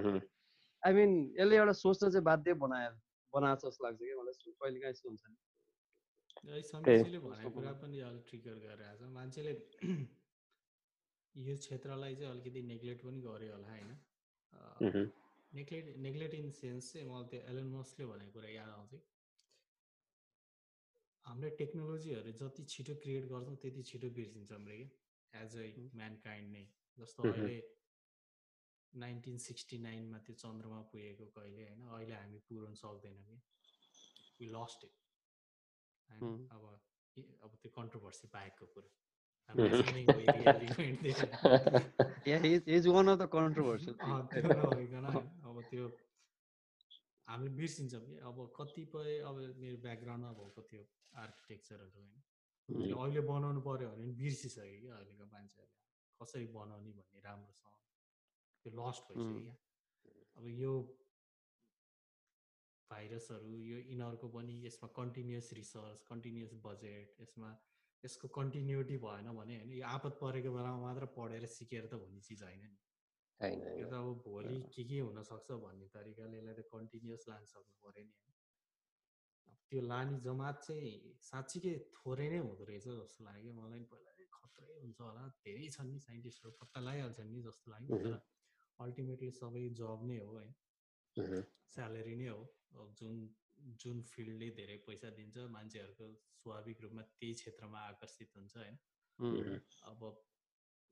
आई मिन यसले एउटा सोच्न चाहिँ बाध्य बनायो बनाएको जस्तो लाग्छ कि मलाई कहिले काहीँ यस्तो हुन्छ नि भनेको कुरा बनायो? पनि अलिक ट्रिगर गरिरहेको छ मान्छेले यो क्षेत्रलाई चाहिँ अलिकति नेग्लेक्ट पनि गर्यो होला होइन। नेग्लेक्ट नेग्लेक्ट इन सेन्स चाहिँ मलाई त्यो एलन मस्कले भनेको कुरा याद आउँछ हामीले टेक्नोलोजीहरू जति छिटो क्रिएट गर्छौँ त्यति छिटो बिर्सिन्छौँ रे कि एज अ म्यान काइन्ड नै जस्तो मह्म। अहिले नाइन्टिन सिक्सटी नाइनमा त्यो चन्द्रमा पुगेको कहिले होइन अहिले हामी पुर्याउन सक्दैनौँ कि। वी लस्ट इट होइन। अब अब त्यो कन्ट्रोभर्सी बाहेकको कुरा। अब त्यो हामीले बिर्सिन्छौँ कि। अब कतिपय अब मेरो ब्याकग्राउन्डमा भएको थियो आर्किटेक्चरहरू होइन। अहिले बनाउनु पऱ्यो भने बिर्सिसक्यो कि अहिलेको मान्छेहरूले। कसरी बनाउने भन्ने राम्रोसँग। त्यो लस्ट भइसक्यो. क्या। अब यो भाइरसहरू यो यिनीहरूको पनि यसमा कन्टिन्युस रिसर्च कन्टिन्युस बजेट यसमा यसको कन्टिन्युटी भएन भने होइन यो आपत परेको बेलामा मात्र पढेर सिकेर त हुने चिज होइन नि। यो त अब भोलि के के हुनसक्छ भन्ने तरिकाले यसलाई त कन्टिन्युस लान सक्नु पऱ्यो नि होइन। त्यो लाने जमात चाहिँ साँच्चीकै थोरै नै हुँदो रहेछ जस्तो लाग्यो। मलाई पहिला खत्रै हुन्छ होला। धेरै छन् नि साइन्टिस्टहरू पत्ता लगाइहाल्छन् नि जस्तो लाग्यो तर अल्टिमेटली सबै जब नै हो होइन। स्यालेरी नै हो। अब जुन जुन फिल्डले धेरै पैसा दिन्छ मान्छेहरूको स्वाभाविक रूपमा त्यही क्षेत्रमा आकर्षित हुन्छ होइन। अब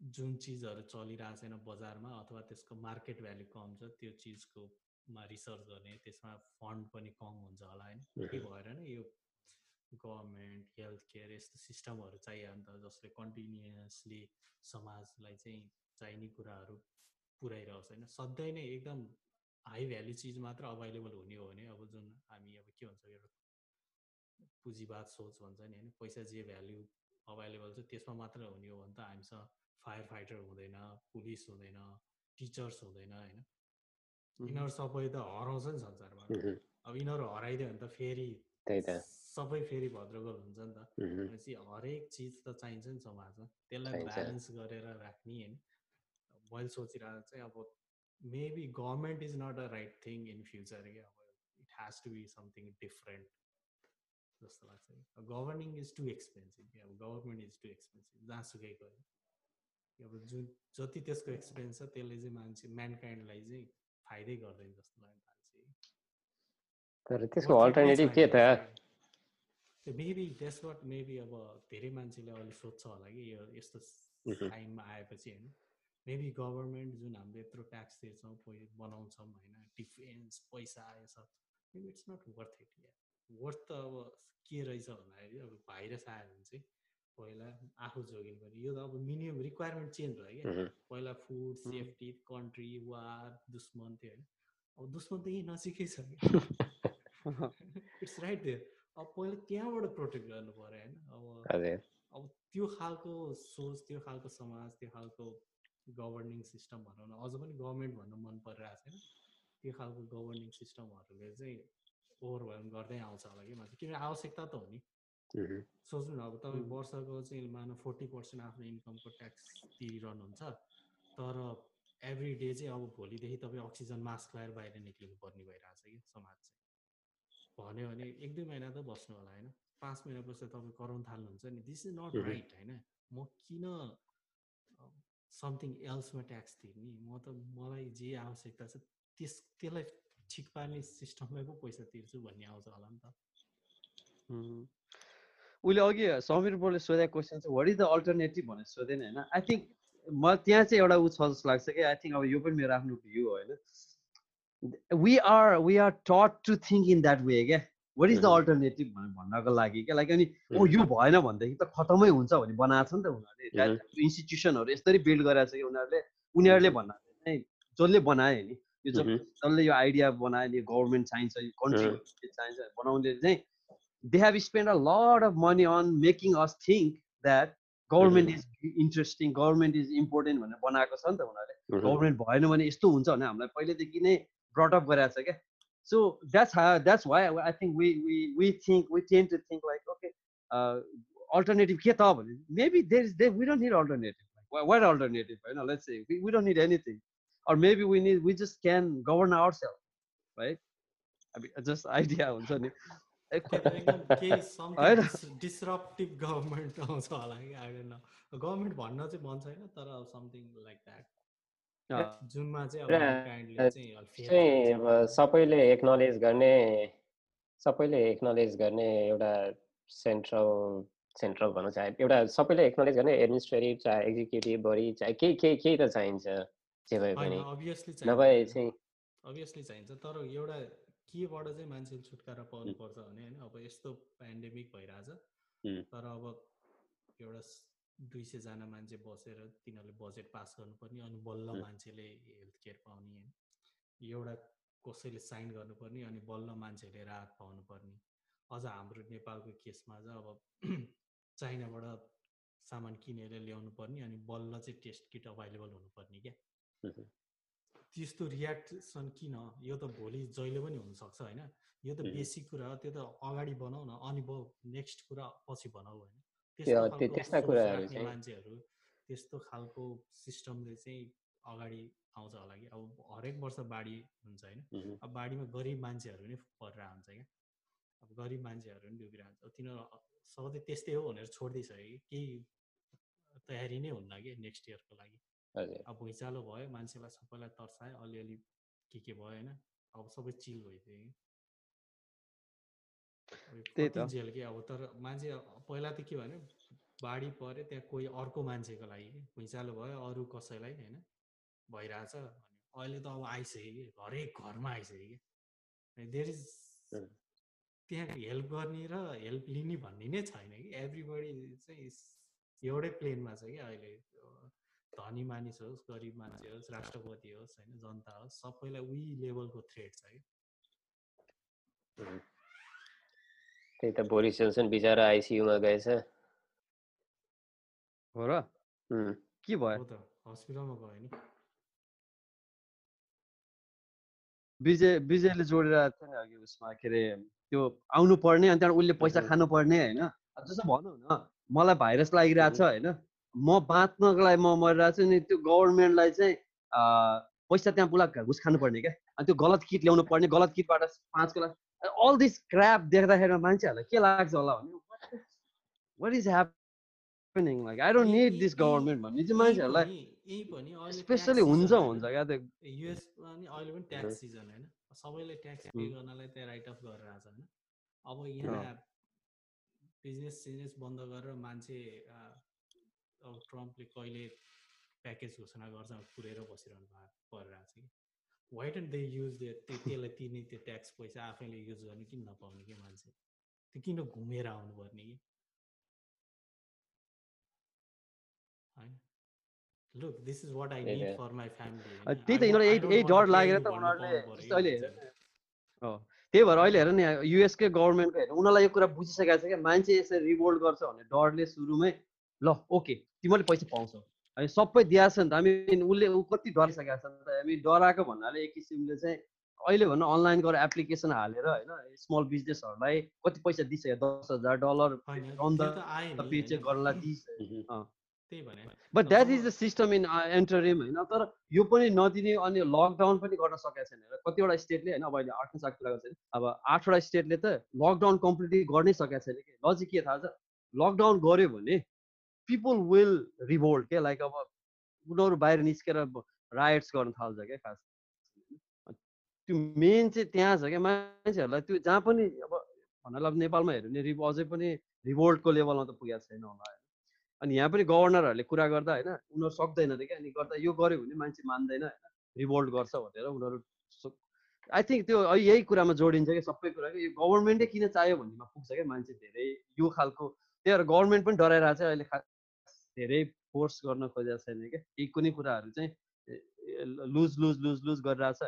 जुन चिजहरू चलिरहेको छैन बजारमा अथवा त्यसको मार्केट भ्याल्यु कम छ त्यो चिजको मा रिसर्च गर्ने त्यसमा फन्ड पनि कम हुन्छ होला होइन त्यही भएर नै यो गभर्मेन्ट हेल्थ केयर यस्तो सिस्टमहरू चाहियो नि त जसले कन्टिन्युसली समाजलाई चाहिँ चाहिने कुराहरू पुऱ्याइरहोस् होइन। सधैँ नै एकदम हाई भ्याल्यु चिज मात्र अभाइलेबल हुने हो भने अब जुन हामी अब के भन्छ एउटा पुँजीवाद सोच भन्छ नि होइन पैसा जे भ्याल्यु अभाइलेबल छ त्यसमा मात्र हुने हो भने त हामीसँग फायर फाइटर हुँदैन पुलिस हुँदैन टिचर्स हुँदैन होइन। यिनीहरू सबै त हराउँछ नि संसारबाट मह्म। अब यिनीहरू हराइदियो भने त फेरि सबै फेरि भद्रगोल हुन्छ नि त। भनेपछि हरेक चिज त चाहिन्छ नि समाजमा। त्यसलाई। ब्यालेन्स गरेर राख्ने होइन। मैले सोचिरहेको चाहिँ अब maybe government is not a right thing in future क्या अब it has to be something different जस्तो लाग्छ कि गभर्निङ इज टु एक्सपेन्सिभ कि अब गभर्मेन्ट इज टु एक्सपेन्सिभ जहाँसुकै गयो कि अब जुन जति त्यसको एक्सपेन्स छ त्यसले चाहिँ मान्छे म्यानकाइन्डलाई चाहिँ फाइदै गर्दैन जस्तो लाग्यो मान्छे तर त्यसको अल्टरनेटिभ के त मेबी त्यसबाट मेबी अब धेरै मान्छेले अहिले सोध्छ होला कि यो यस्तो। टाइममा आएपछि होइन मेबी गभर्मेन्ट जुन हामीले यत्रो ट्याक्स तिर्छौँ बनाउँछौँ होइन डिफेन्स पैसा आएछ maybe it's not worth it yeah worth त अब के रहेछ भन्दाखेरि अब भाइरस आयो भने चाहिँ पहिला आफू जोगिनु पऱ्यो। यो त अब मिनिमम रिक्वायरमेन्ट चेन्ज भयो क्या। पहिला फुड। सेफ्टी कन्ट्री वार दुश्मन थियो होइन। अब दुश्मन त यहीँ नजिकै छ इट्स राइट देयर अब पहिला त्यहाँबाट प्रोटेक्ट गर्नु पऱ्यो होइन। अब अब त्यो खालको सोच त्यो खालको समाज त्यो खालको गभर्निङ सिस्टम भनौँ न अझ पनि गभर्मेन्ट भन्नु मन परिरहेको छैन। त्यो खालको गभर्निङ सिस्टमहरूले चाहिँ ओभरवेल्म गर्दै आउँछ होला कि मान्छे। किनभने आवश्यकता त हो नि। सोच्नु न अब तपाईँ. वर्षको चाहिँ मानव फोर्टी पर्सेन्ट आफ्नो इन्कमको ट्याक्स तिरिरहनुहुन्छ। तर एभ्री डे चाहिँ अब भोलिदेखि तपाईँ अक्सिजन मास्क लगाएर बाहिर निक्लिनु पर्ने भइरहेछ कि समाज चाहिँ। भन्यो भने एक दुई महिना त बस्नु होला होइन? पाँच महिनापछि तपाईँ कराउन थाल्नुहुन्छ नि। This is not. राइट होइन? म किन समथिङ एल्समा ट्याक्स तिर्ने म त मलाई जे आवश्यकता छ त्यस त्यसलाई ठिक पार्ने सिस्टममै पो पैसा तिर्छु भन्ने आउँछ होला नि त. उसले अघि समीर बोले सोधेको क्वेसन चाहिँ वाट इज द अल्टरनेटिभ भनेर सोधेन होइन। आई थिङ्क म त्यहाँ चाहिँ एउटा ऊ छ जस्तो लाग्छ कि आई थिङ्क अब यो पनि मेरो आफ्नो भ्यू होइन। We are we are taught to think in that way क्या। What is the. अल्टरनेटिभ भनेर भन्नको लागि क्या? लाइक अनि ओ. यो भएन भनेदेखि त खतमै हुन्छ भने बनाएको छ नि त उनीहरूले। इन्स्टिट्युसनहरू यसरी बिल्ड गरेको छ कि उनीहरूले? उनीहरूले भन्नाले चाहिँ जसले बनायो नि यो। जसले यो आइडिया बनायो नि गभर्मेन्ट चाहिन्छ यो कन्ट्री. चाहिन्छ बनाउने चाहिँ they have spent a lot of money on making us think that government is interesting government is important भनेर बनाएको छ नि त उनीहरूले। गभर्मेन्ट भएन भने यस्तो हुन्छ भने हामीलाई पहिल्यैदेखि नै ब्रटअप गराएको छ क्या। सो द्याट्स हा that's why I think we we we think we tend to think like okay alternative के त भने maybe there is they we don't need alternative what alternative होइन let's say we don't need anything or maybe we need we just can govern ourselves right? I mean just idea हुन्छ नि डिसरप्टिभ government आउँछ होला कि I don't know government भन्न चाहिँ मन छैन तर समथिङ लाइक द्याट जुनमा चाहिँ अब सबैले एक्नोलेज गर्ने सबैले एक्नोलेज गर्ने एउटा सेन्ट्रल सेन्ट्रल भन्न चाहे एउटा सबैले एक्नोलेज गर्ने एडमिनिस्ट्रेटिभ चाहे एक्जिक्युटिभ बडी चाहे केही केही केही त चाहिन्छ जे भए पनि। नभए चाहिँ अभियसली चाहिन्छ। तर एउटा केबाट चाहिँ मान्छेले छुटकारा पाउनुपर्छ भने होइन अब यस्तो पेन्डेमिक भइरहेछ। तर अब एउटा दुई सयजना मान्छे बसेर तिनीहरूले बजेट पास गर्नुपर्ने अनि बल्ल मान्छेले हेल्थ केयर पाउने। होइन एउटा कसैले साइन गर्नुपर्ने अनि बल्ल मान्छेहरूले राहत पाउनुपर्ने। अझ हाम्रो नेपालको केसमा चाहिँ अब चाइनाबाट सामान किनेर ल्याउनु पर्ने अनि बल्ल चाहिँ टेस्ट किट अभाइलेबल हुनुपर्ने क्या। त्यस्तो रियाक्सन किन? यो त भोलि जहिले पनि हुनसक्छ होइन। यो त बेसिक कुरा त्यो त अगाडि बनाऊ न अनि नेक्स्ट कुरा पछि बनाऊ होइन। त्यस्तो मान्छेहरू त्यस्तो खालको सिस्टमले चाहिँ अगाडि आउँछ होला कि? अब हरेक वर्ष बाढी हुन्छ होइन? अब बाढीमा गरिब मान्छेहरू नै परेर हुन्छ क्या? अब गरिब मान्छेहरू पनि डुबिरहन्छ। तिनीहरू सधैँ त्यस्तै हो भनेर छोडिदिइसक्यो कि? केही तयारी नै हुन्न कि नेक्स्ट इयरको लागि? अब भुइँचालो भयो मान्छेलाई सबैलाई तर्सायो अलिअलि के के भयो होइन? अब सबै चिल भइदियो कि? त्यही जेल कि अब तर मान्छे पहिला त के भन्यो? बाढी पऱ्यो त्यहाँ कोही अर्को मान्छेको लागि। भुइँचालो भयो अरू कसैलाई होइन? भइरहेछ भने अहिले त अब आइसक्यो कि? हरेक घरमा आइसक्यो कि? देयर इज त्यहाँ। हेल्प गर्ने र हेल्प लिने भन्ने नै छैन कि। एभ्रिबडी चाहिँ एउटै प्लेनमा छ कि अहिले। धनी मानिस होस् गरिब मान्छे होस् राष्ट्रपति होस् होइन जनता होस् सबैलाई उही लेभलको थ्रेड छ कि। त्यही त बोरिस जोन्सन बिचरा आइसियुमा गएछ हो र के भयो त हस्पिटलमा गयो नि विजय विजयले जोडेर थियो नि अघि उसमा के अरे त्यो आउनु पर्ने अनि त्यहाँबाट उसले पैसा खानु पर्ने होइन? जस्तो भनौँ न मलाई भाइरस लागिरहेको छ होइन? म बाँच्नको लागि म मरिरहेको छु नि त्यो गभर्मेन्टलाई चाहिँ पैसा त्यहाँ पुरा घुस खानुपर्ने क्या? अनि त्यो गलत किट ल्याउनु पर्ने गलत किटबाट पाँचको लागि अल दिस क्राप देख्दाखेरि मान्छेहरूलाई के लाग्छ होला भने what is happening like I don't need this government भन्ने चाहिँ मान्छेहरूलाई स्पेसली हुन्छ हुन्छ क्या त्यो। युएसमा नि अहिले पनि ट्याक्स सिजन होइन। सबैले ट्याक्स पे गर्नलाई त्यहाँ राइट अफ गरेर आएको छ होइन। अब यहाँ बिजनेस सिजनेस बन्द गरेर मान्छे अब ट्रम्पले कहिले प्याकेज घोषणा गर्छ पुरेर बसिरहनु परिरहेको छ कि। वाइट एन्ड दे युज त्यसलाई तिर्ने त्यो ट्याक्स पैसा आफैले युज गर्ने किन नपाउने कि मान्छे? त्यो किन घुमेर आउनुपर्ने कि? होइन? Look this is what I need for my family त्यही त यिनीहरू यही डर लागेर त उनीहरूले अहिले त्यही भएर अहिले हेर नि युएसकै गभर्मेन्टको हेर। उनीहरूलाई यो कुरा बुझिसकेको छ क्या। मान्छे यसरी रिभोल्ट गर्छ भने डरले सुरुमै ल ओके तिमीले पैसा पाउँछौ। अनि सबै दिएको छ नि त हामी उसले ऊ कति डराइसकेको छ नि त? हामी डराएको भन्नाले एक किसिमले चाहिँ अहिले भन्न अनलाइन गरेर एप्लिकेसन हालेर होइन स्मल बिजनेसहरूलाई कति पैसा दिइसक्यो? दस हजार डलर पे गर्नलाई दिइसक्यो। But that is the system in interim होइन। तर यो पनि नदिने अनि लकडाउन पनि गर्न सकेको छैन कतिवटा स्टेटले होइन अब अहिले आठ सात कुरा गर्छ। अब आठवटा स्टेटले त लकडाउन कम्प्लिटली गर्नै सकेको छैन कि? लजिक के थाहा छ? लकडाउन गऱ्यो भने पिपल विल रिभोल्ट क्या लाइक अब उनीहरू बाहिर निस्केर राइट्स गर्न थाल्छ क्या खास त्यो मेन चाहिँ त्यहाँ छ क्या मान्छेहरूलाई त्यो जहाँ पनि अब भन्नाले अब नेपालमा हेऱ्यो भने रिभ अझै पनि रिभोल्टको लेभलमा त पुगेको छैन होला होइन? अनि यहाँ पनि गभर्नरहरूले कुरा गर्दा होइन? उनीहरू सक्दैन क्या? अनि गर्दा यो गऱ्यो भने मान्छे मान्दैन होइन? रिभोल्ट गर्छ भनेर उनीहरू आई थिङ्क त्यो यही कुरामा जोडिन्छ कि सबै कुरा यो गभर्मेन्टै किन चाहियो भन्नेमा पुग्छ क्या? मान्छे धेरै यो खालको त्यही भएर गभर्मेन्ट पनि डराइरहेको छ अहिले धेरै फोर्स गर्न खोजेको छैन क्या? केही कुनै कुराहरू चाहिँ लुज लुज लुज लुज गरिरहेछ?